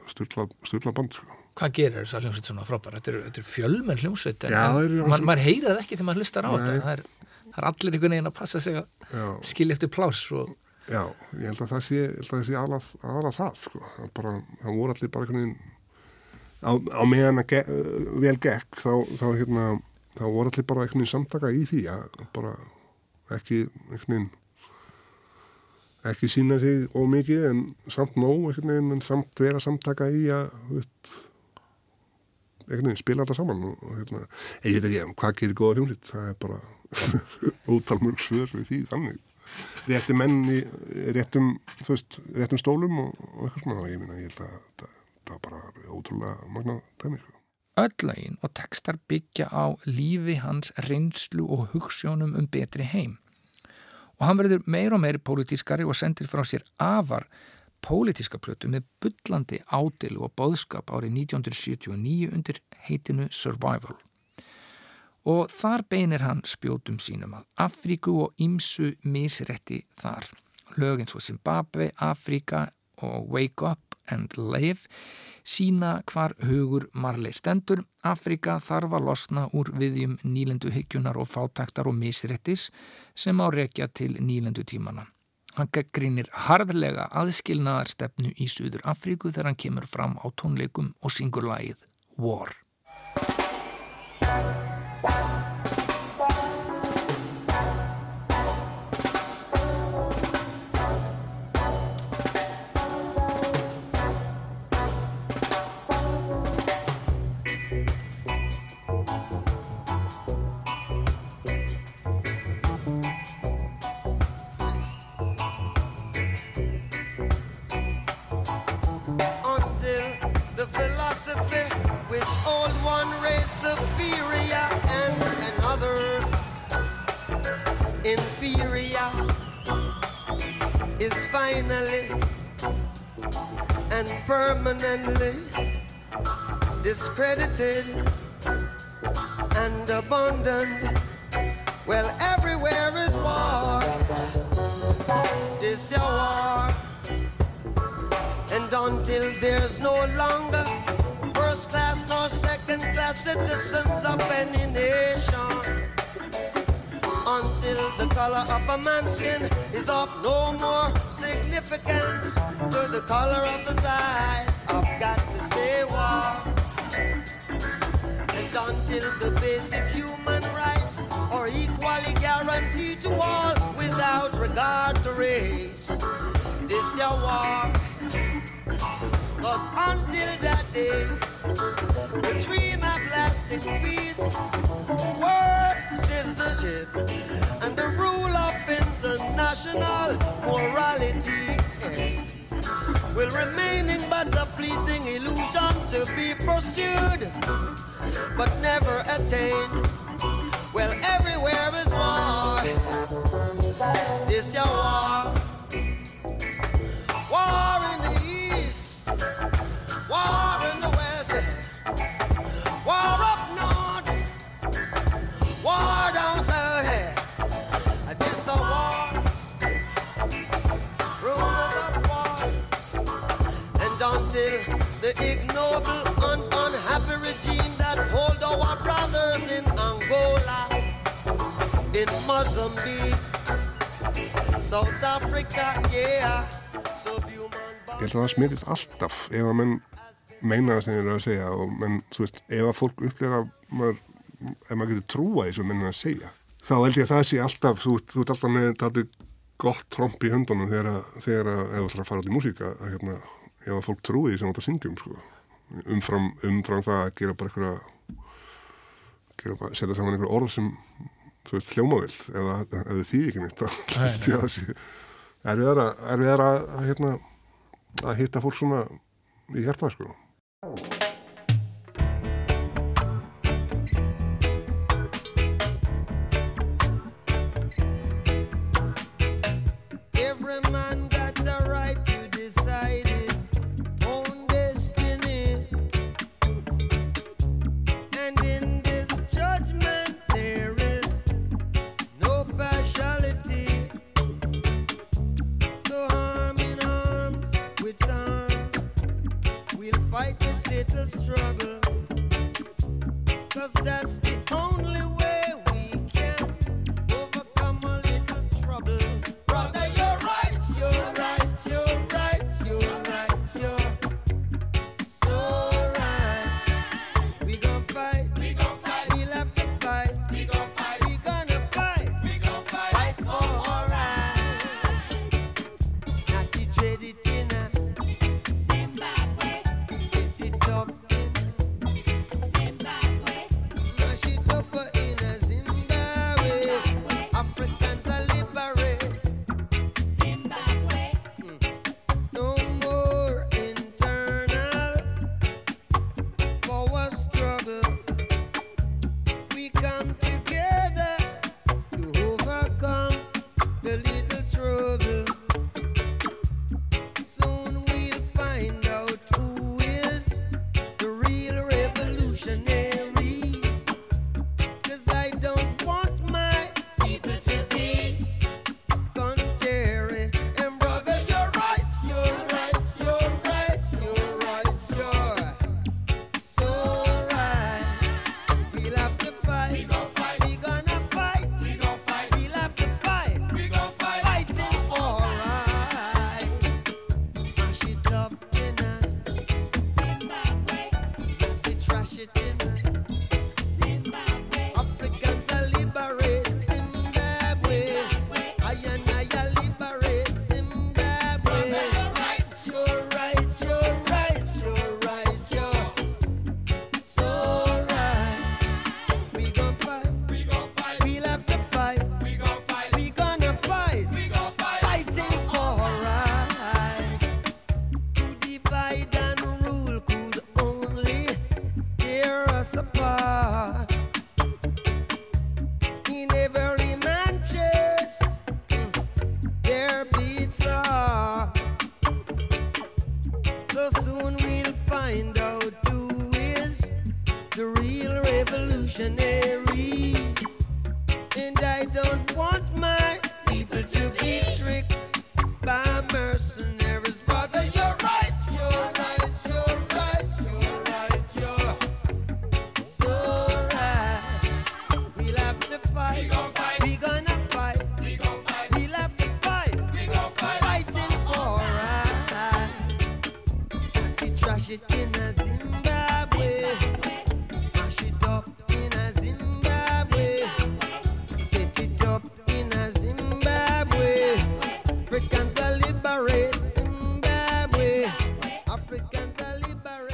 band sko. hvað gerir þess að hljómsveit svona frábæra? Þetta er, þetta er fjölmenn hljómsveit en, eru man, það ekki þegar maður hlustar á Nei. þetta það er, það er allir einhvern veginn að passa sig að skilja eftir pláss og já, ég held að það sé, sé alveg, það, sko. Bara, það voru allir bara einhvern veginn, á, á meðan að ge, vel gekk, þá, þá, hérna, þá voru allir bara einhvern veginn samtaka í því, að bara ekki, einhvern veginn, ekki sína sig ómikið en samt nóg einhvern veginn en samt vera samtaka í að, þú veist, einhvern veginn spila þetta saman og, hérna, ég veit ekki, hvað gerir góða hljómsýtt, það er bara ótal mörg svör við því þannig rétti menn í réttum, veist, réttum stólum og, og eitthvað svona og ég minna, ég held að það, er bara ótrúlega magna dæmi, sko. öll lögin og textar byggja á lífi hans reynslu og hugssjónum um betri heim. Og hann verður meir og meir pólitískari og sendir frá sér afar pólitíska plötu með bullandi ádilu og boðskap árið 1979 undir heitinu Survival. Og þar beinir hann spjótum sínum að Afríku og Ímsu misrætti þar. Lögin svo Zimbabwe, Afríka og Wake Up and Live sína hvar hugur marlei stendur. Afrika þarf að losna úr viðjum nýlendu hyggjunar og fátaktar og misrættis sem á rekja til nýlendu tímana. Hann grínir harðlega aðskilnaðar stefnu í Suður Afríku þegar hann kemur fram á tónleikum og syngur lagið War. Smitist alltaf ef að menn meina það sem þeir eru að segja og menn, þú veist, ef að fólk upplega maður, ef maður getur trúa því sem menn er að segja, þá held ég að það sé alltaf, þú, þú ert alltaf með þetta gott tromp í höndunum þegar að, þegar að, ef þú ætlar að fara út í músíka, að hérna, ef að fólk trúi því sem þetta syngjum, sko, umfram, umfram það að gera bara bara, setja saman einhverja orð sem, þú veist, hljómavill, ef, ef þið þýði ekki neitt, þá held ég að það sé, er við að, er við að, hérna, að hitta fólk svona í hjarta sko.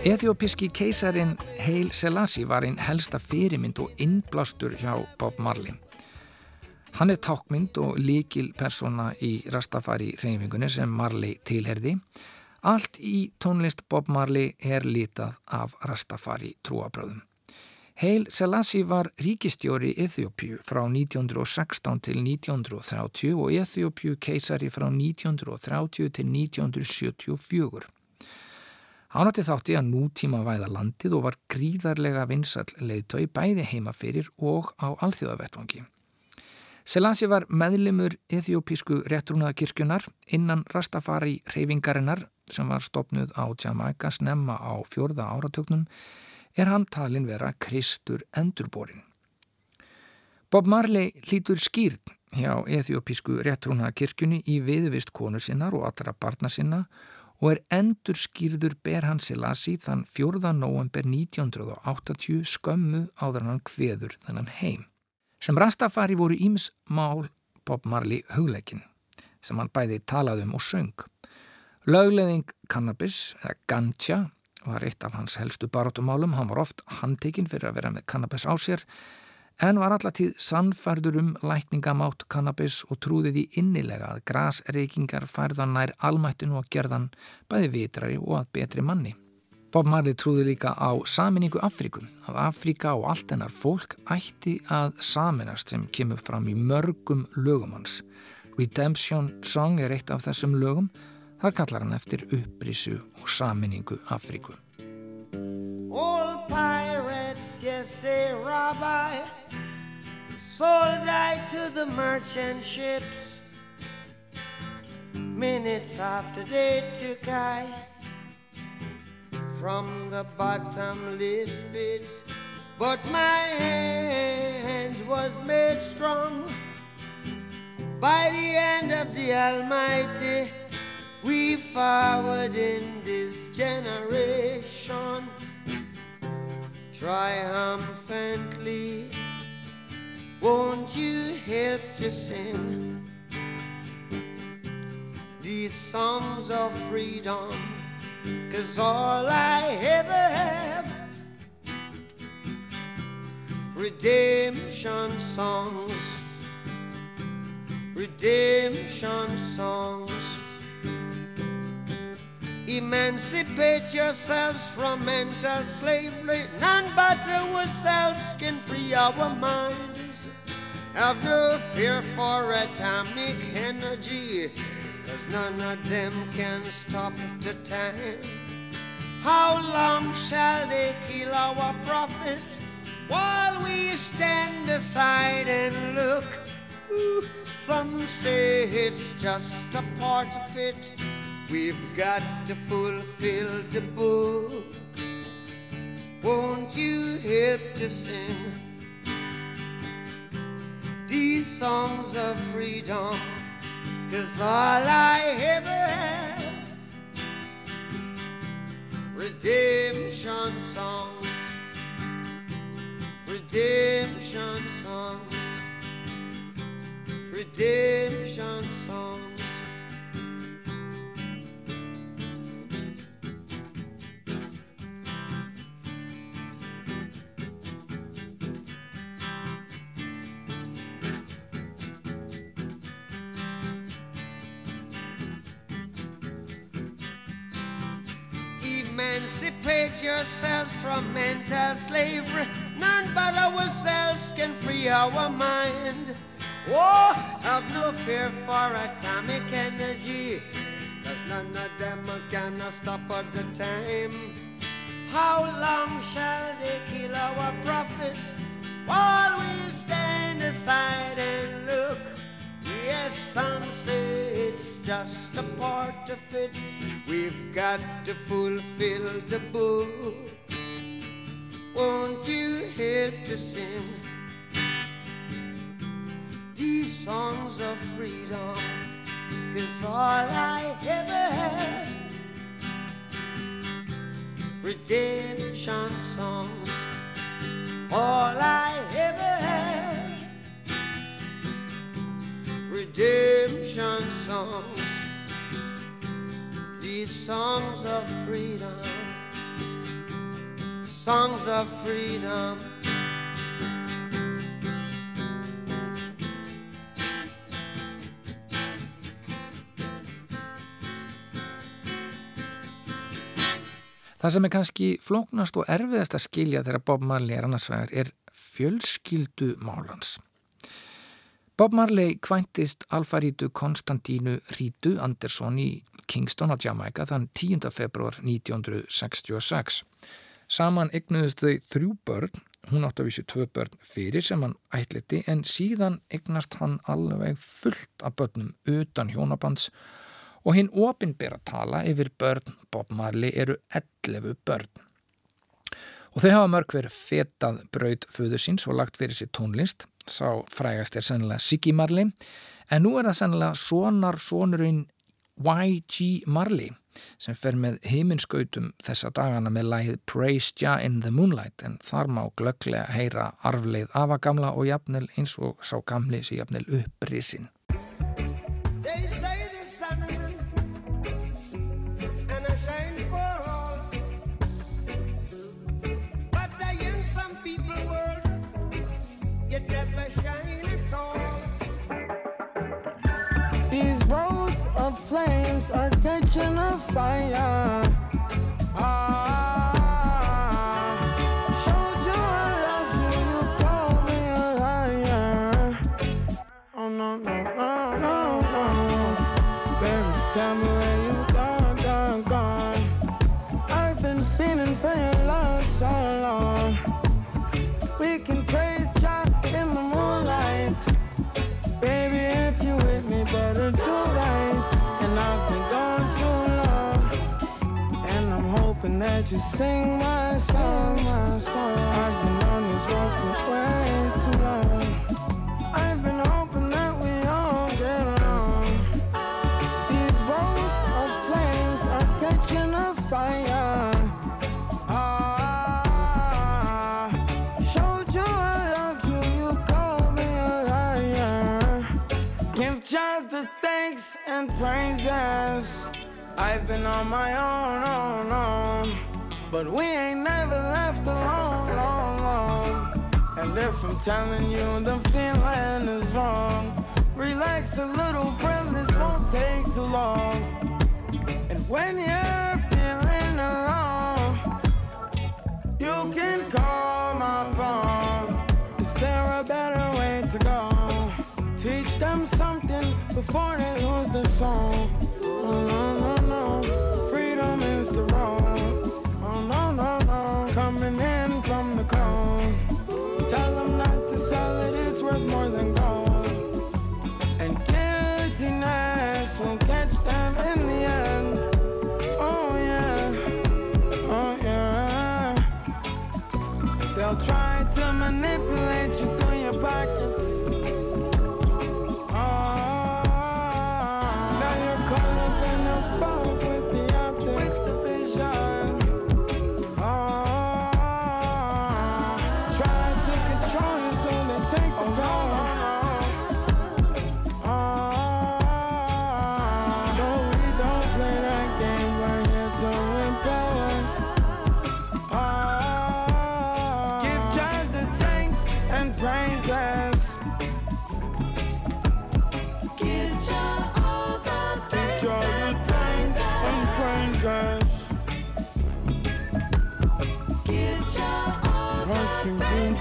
Eþjópiski keisarin Heil Selassie var einn helsta fyrirmynd og innblástur hjá Bob Marley. Hann er tákmynd og líkil persóna í Rastafari reyfingunni sem Marley tilherði. Allt í tónlist Bob Marley er litað af Rastafari trúabröðum. Heil Selassie var ríkistjóri Eþjópju frá 1916 til 1930 og Eþjópju keisari frá 1930 til 1974. Hann átti þátti að nútíma væða landið og var gríðarlega vinsall leiðtói bæði heima fyrir og á alþjóðavettvangi. Selassie var meðlimur ethiopísku réttrúnaðakirkjunar innan Rastafari reyfingarinnar sem var stopnuð á Jamaica snemma á fjórða áratögnum er hann talin vera Kristur endurborin. Bob Marley hlýtur skýrn hjá ethiopísku réttrúnaðakirkjunni í viðvist konu sinnar og allra barna sinna og er endur skýrður ber hann Selassie þann 4. november 1980 skömmu áður hann kveður þennan heim. Sem Rastafari voru íms mál Bob Marley hugleikin sem hann bæði talaði um og söng. Lögleðing cannabis eða ganja var eitt af hans helstu barátumálum. Hann var oft handtekinn fyrir að vera með cannabis á sér en var allatíð sannfærður um lækningamátt cannabis og trúði því innilega að grasreikingar færðan nær almættinu og gerðan bæði vitrari og að betri manni. Bob Marley trúði líka á saminningu Afríku, að Afríka og allt hennar fólk ætti að saminast sem kemur fram í mörgum lögum hans. Redemption Song er eitt af þessum lögum, þar kallar hann eftir upprísu og saminningu Afríku. Old pirates, yes, they. Sold I to the merchant ships. Minutes after they took I. from the bottomless pit, but my hand was made strong by the hand of the Almighty. We forward in this generation triumphantly. Won't you help to sing these songs of freedom? Cause all I ever have redemption songs, redemption songs. Emancipate yourselves from mental slavery. None but ourselves can free our minds. Have no fear for atomic energy, cause none of them can stop the time. How long shall they kill our prophets while we stand aside and look? Ooh, some say it's just a part of it. We've got to fulfill the book. Won't you help to sing these songs of freedom? Cause all I ever have redemption songs, redemption songs, redemption songs. Our mind. Oh, have no fear for atomic energy, cause none of them can stop at the time. How long shall they kill our prophets while we stand aside and look? Yes, some say it's just a part of it. We've got to fulfill the book. Won't you help to sing these songs of freedom? Cause all I ever had redemption songs. All I ever had redemption songs. These songs of freedom, songs of freedom. Það sem er kannski flóknast og erfiðast að skilja þegar Bob Marley er annars vegar er fjölskyldu málans. Bob Marley kvæntist alfarítu Konstantínu Rítu Andersson í Kingston á Jamaica þann 10. februar 1966. Saman egnuðust þau þrjú börn, hún átt að vísu tvö börn fyrir sem hann ætliti en síðan egnast hann alveg fullt af börnum utan hjónabands og hinn opinbera tala yfir börn Bob Marley eru 11 börn. Og þau hafa mörg verið fetað braud föður síns og lagt fyrir sér tónlist, sá frægast er sennilega Siggy Marley, en nú er það sennilega sonar sonurinn Y.G. Marley sem fer með heiminskautum þessa dagana með lægið Praise Jah in the Moonlight en þar má glögglega heyra arfleið afagamla og jafnel eins og sá gamli sem jafnel upprisin. Of flames are catching a fire. Ah, showed you you, me. Oh no no no no no, baby, tell me where you gone, gone, gone. I've been feeling for your love so long. We can praise that you sing my song, my song. I've been on this road for way too long. I've been hoping that we all get along. These roads of flames are catching a fire. Ah, showed you I loved you, you called me a liar. Give God the thanks and praises. I've been on my own, own, own. But we ain't never left alone, long, long. And if I'm telling you the feeling is wrong, relax a little, friend, this won't take too long. And when you're feeling alone, you can call my phone. Is there a better way to go? Teach them something before they lose the song. Oh, no, no, no. Freedom is the road. Manipulate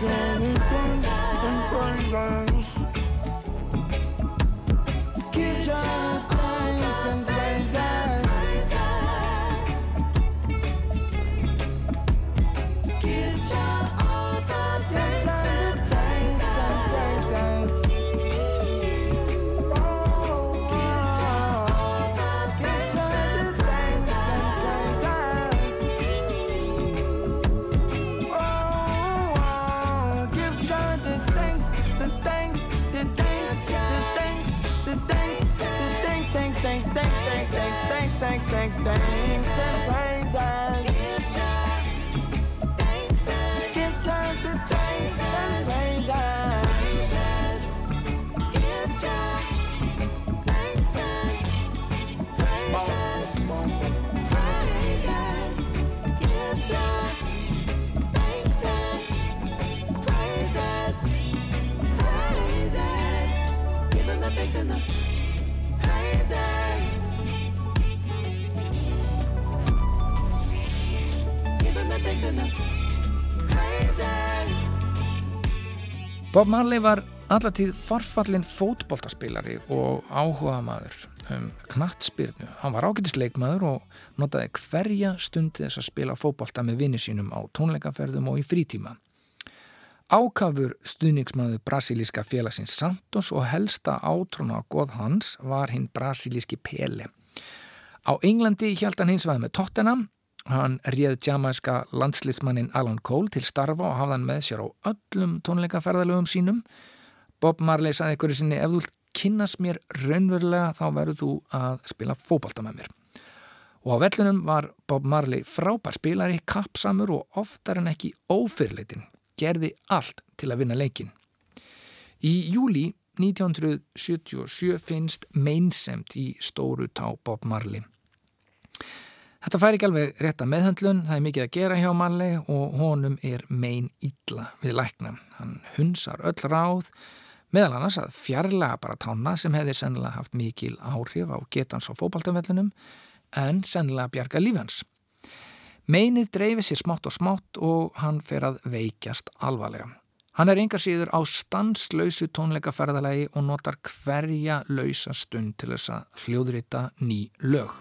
days. Thanks, thanks, and praises. Bob Marley var allatíð farfallin fótboltaspilari og áhuga maður um knattspyrnu. Hann var ágætis leikmaður og notaði hverja stundi þess að spila fótbolta með vinni sínum á tónleikaferðum og í frítíma. Ákafur stuðningsmaður brasilíska félagsins Santos og helsta átrúna á goð hans var hinn brasilíski Pele. Á Englandi hjælt hann hins vegar með Tottenham Hann réð djamæska landslismannin Alan Cole til starfa og hafði hann með sér á öllum tónleikaferðalögum sínum. Bob Marley saði ykkur sinni, ef þú kynnast mér raunverulega þá verður þú að spila fótbolta með mér. Og á vellunum var Bob Marley frábær spilari, kappsamur og oftar en ekki ófyrleitin, gerði allt til að vinna leikin. Í júli 1977 finnst meinsemt í stóru tá Bob Marley. Þetta fær ekki alveg rétta meðhöndlun, það er mikið að gera hjá Marley og honum er mein illa við lækna. Hann hunsar öll ráð, meðal annars að fjarlæga bara tána sem hefði sennilega haft mikil áhrif á getans og fóbaltumvellunum, en sennilega bjarga lífans. Meinið dreifir sér smátt og smátt og hann fer að veikjast alvarlega. Hann er engar síður á stanslausu tónleikaferðalagi og notar hverja lausa stund til þess að hljóðrita ný lög.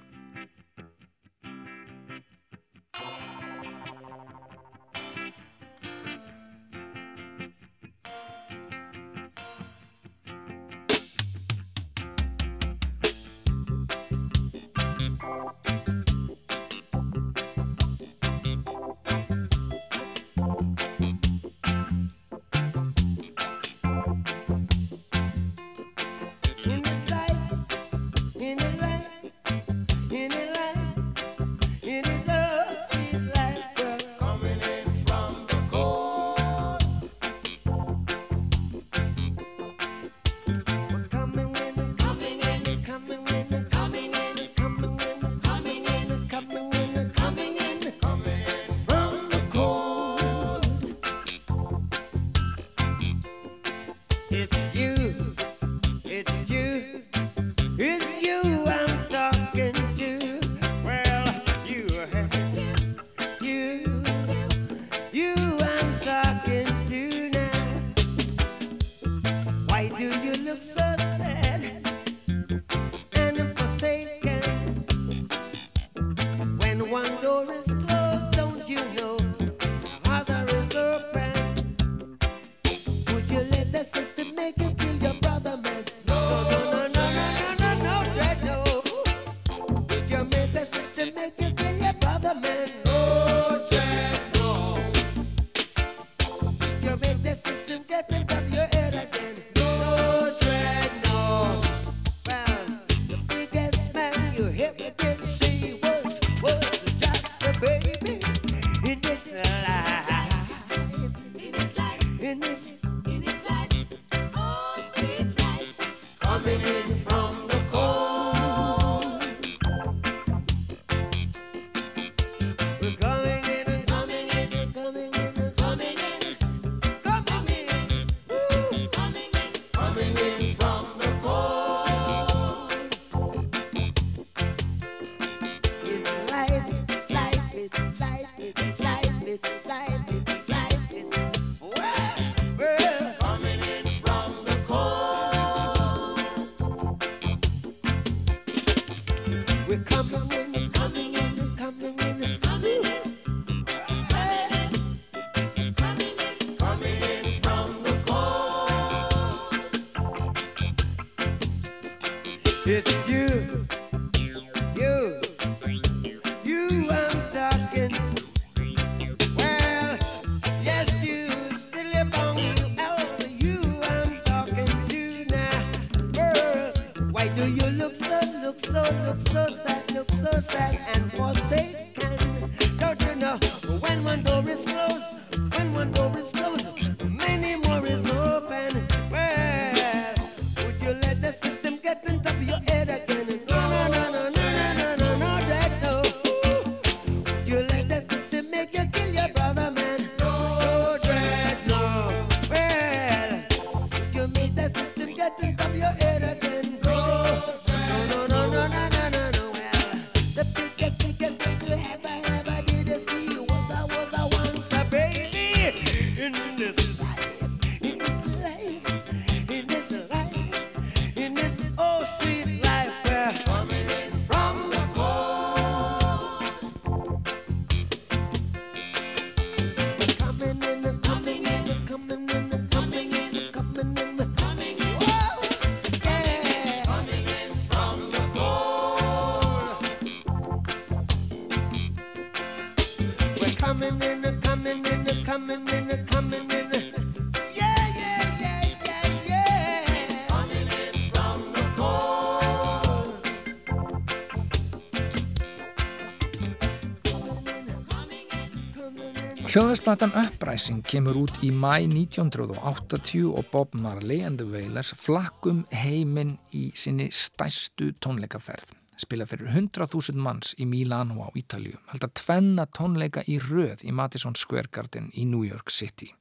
Hljóðarsplatan Uprising kemur út í mæ 1980 og Bob Marley and the Wailers flakkum heiminn í sinni stæstu tónleikaferð. Spila fyrir 100.000 manns í Milano á Ítalju. Held að tvenna tónleika í röð í Madison Square Garden í New York City.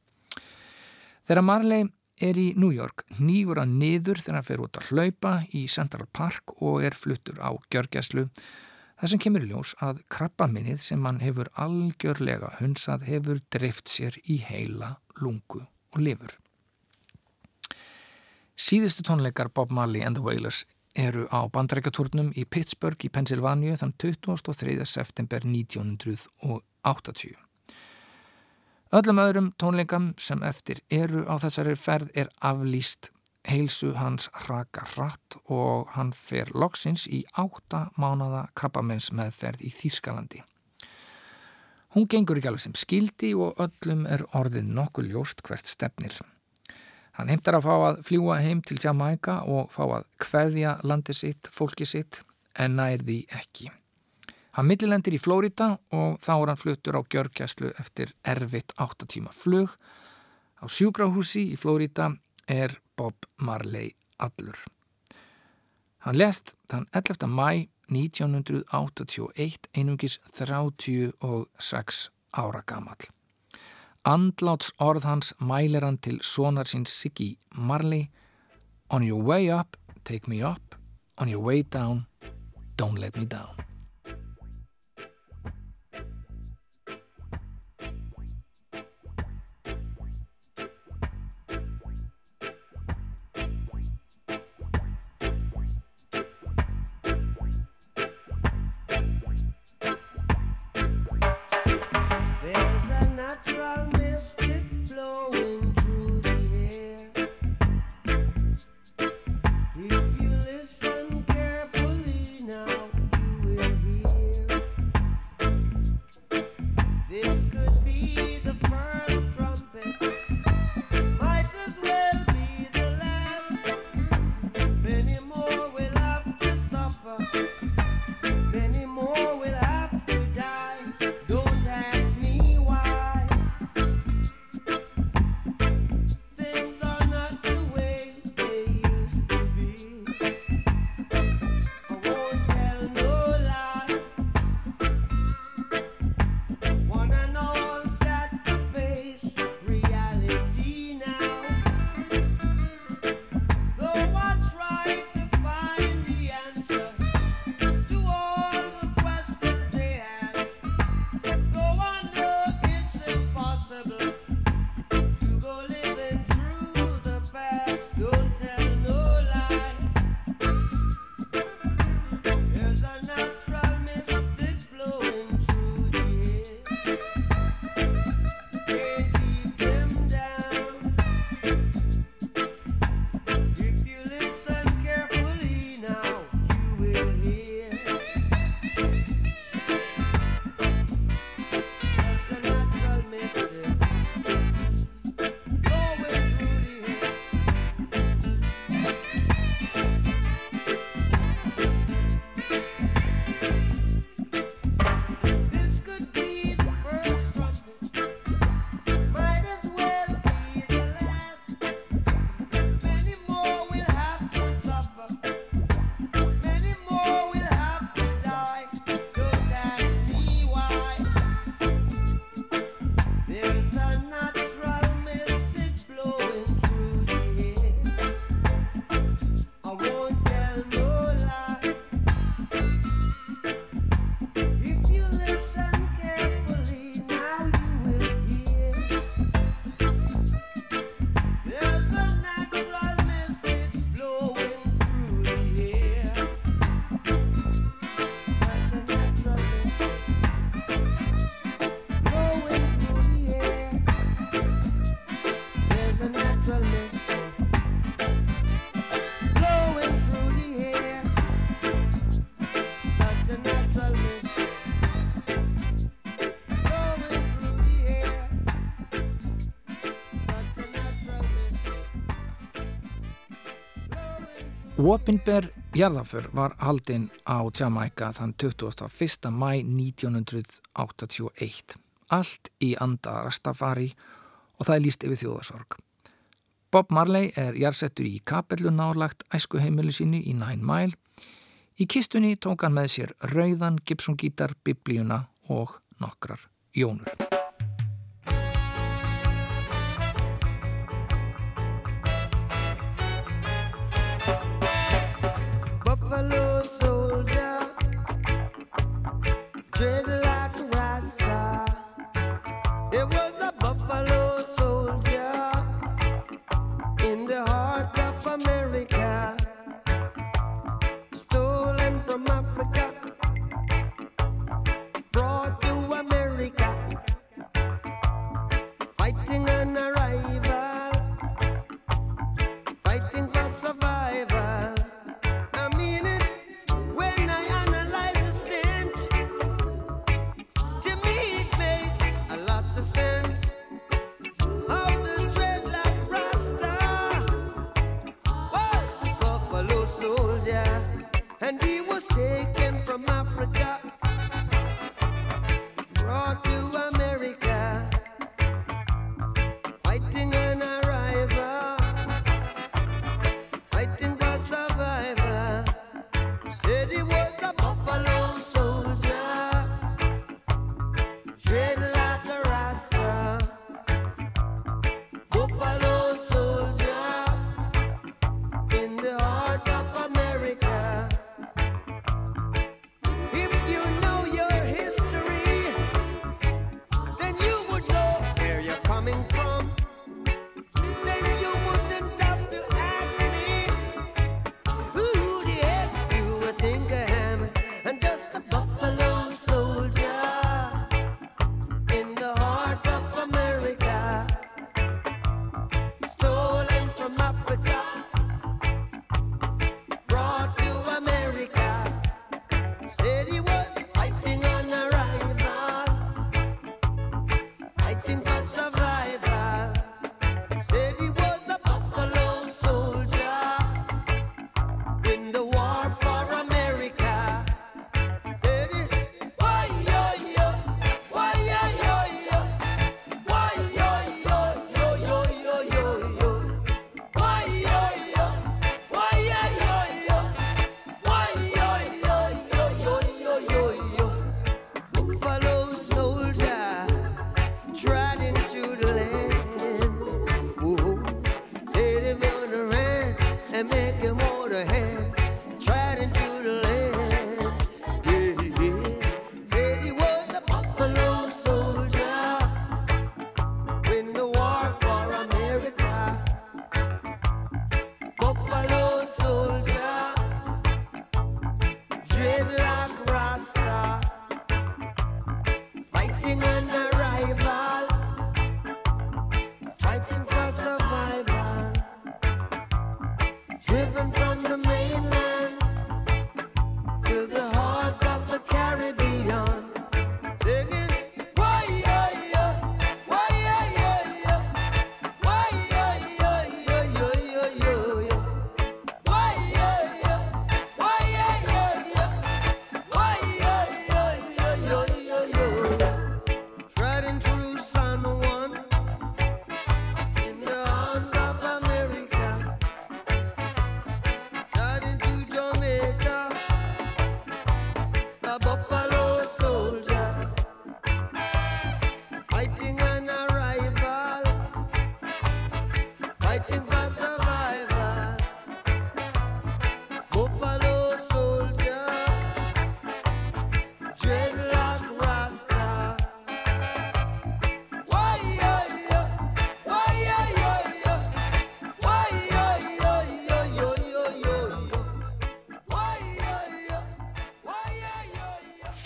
Þegar Marley er í New York nýgur hann niður þegar hann fer út að hlaupa í Central Park og er fluttur á gjörgjæslu Það sem kemur ljós að krabbaminnið sem hann hefur algjörlega hunsað hefur dreift sér í heila, lungu og lifur. Síðustu tónleikar Bob Marley and the Wailers eru á bandarækjatúrnum í Pittsburgh í Pennsylvania þann 23. september 1980. Öllum öðrum tónleikam sem eftir eru á þessari ferð er aflýst heilsu hans raka rætt og hann fer loksins í átta mánada krabbamens meðferð í Þýskalandi. Hún gengur ekki alveg sem skildi og öllum er orðið nokkuð ljóst hvert stefnir. Hann heimtar að fá að fljúa heim til Jamaica og fá að kveðja landi sitt, fólki sitt, en nærði ekki. Hann millilendir í Flórida og þá er hann fluttur á gjörgjæslu eftir erfitt áttatíma flug. Á sjúkrahúsi í Flórida er Bob Marley allur. Hann lest þann 11. mæ 1981 einungis 36 ára gamall. Andláts orð hans mælir hann til sonar sín Siggy Marley On your way up, take me up On your way down, don't let me down Opinber jarðaför var haldinn á Jamaica þann 21. mæ 1981. Allt í anda Rastafari og það er líst yfir þjóðarsorg. Bob Marley er jarðsettur í kapellu nálagt æskuheimilu sínu í Nine Mile. Í kistunni tók hann með sér rauðan, gipsungítar, biblíuna og nokkrar jónur.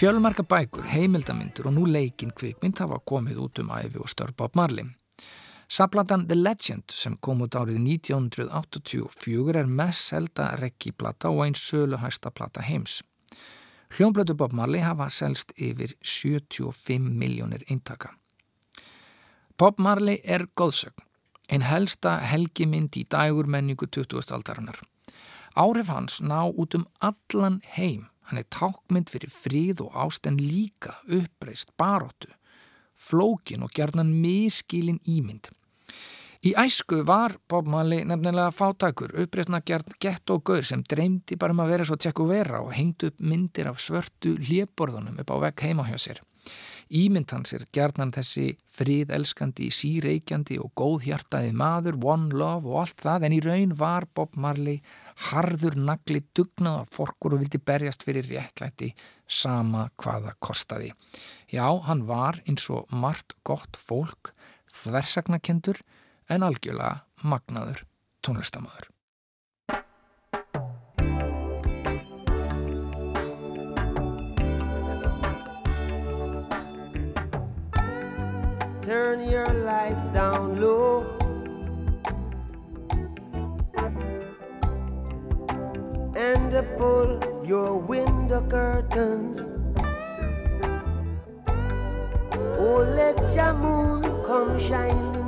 Fjölmarka bækur, heimildamindur og nú leikin kvikmynd hafa komið út um æfi og störp á marli. Saplandan The Legend sem kom út árið 1984 er mest selda rekkiplata og einn söluhæsta plata heims. Hljónblötu Bob Marley hafa selst yfir 75 miljónir eintaka. Bob Marley er góðsögn, einn helsta helgimind í dægurmenningu 20. aldarinnar. Árif hans ná út um allan heim Hann er tákmynd fyrir fríð og ást en líka uppreist baróttu, flókin og gerðnan miskilin ímynd. Í æsku var Bob Marley nefnilega fátakur, uppreistna gerð gett og gaur sem dreymdi bara um að vera svo tjekku vera og hengd upp myndir af svörtu hléborðunum upp á vegg heima hjá sér. Ímynd hans er gerðnan þessi fríðelskandi, síreikjandi og góðhjartaði maður, one love og allt það en í raun var Bob Marley harður nagli dugnaðar forkur og vildi berjast fyrir réttlæti sama hvaða kostaði. Já, hann var eins og margt gott fólk, þversagnakendur en algjörlega magnaður tónlistamöður. Turn your lights down low. And pull your window curtains. Oh, let your moon come shining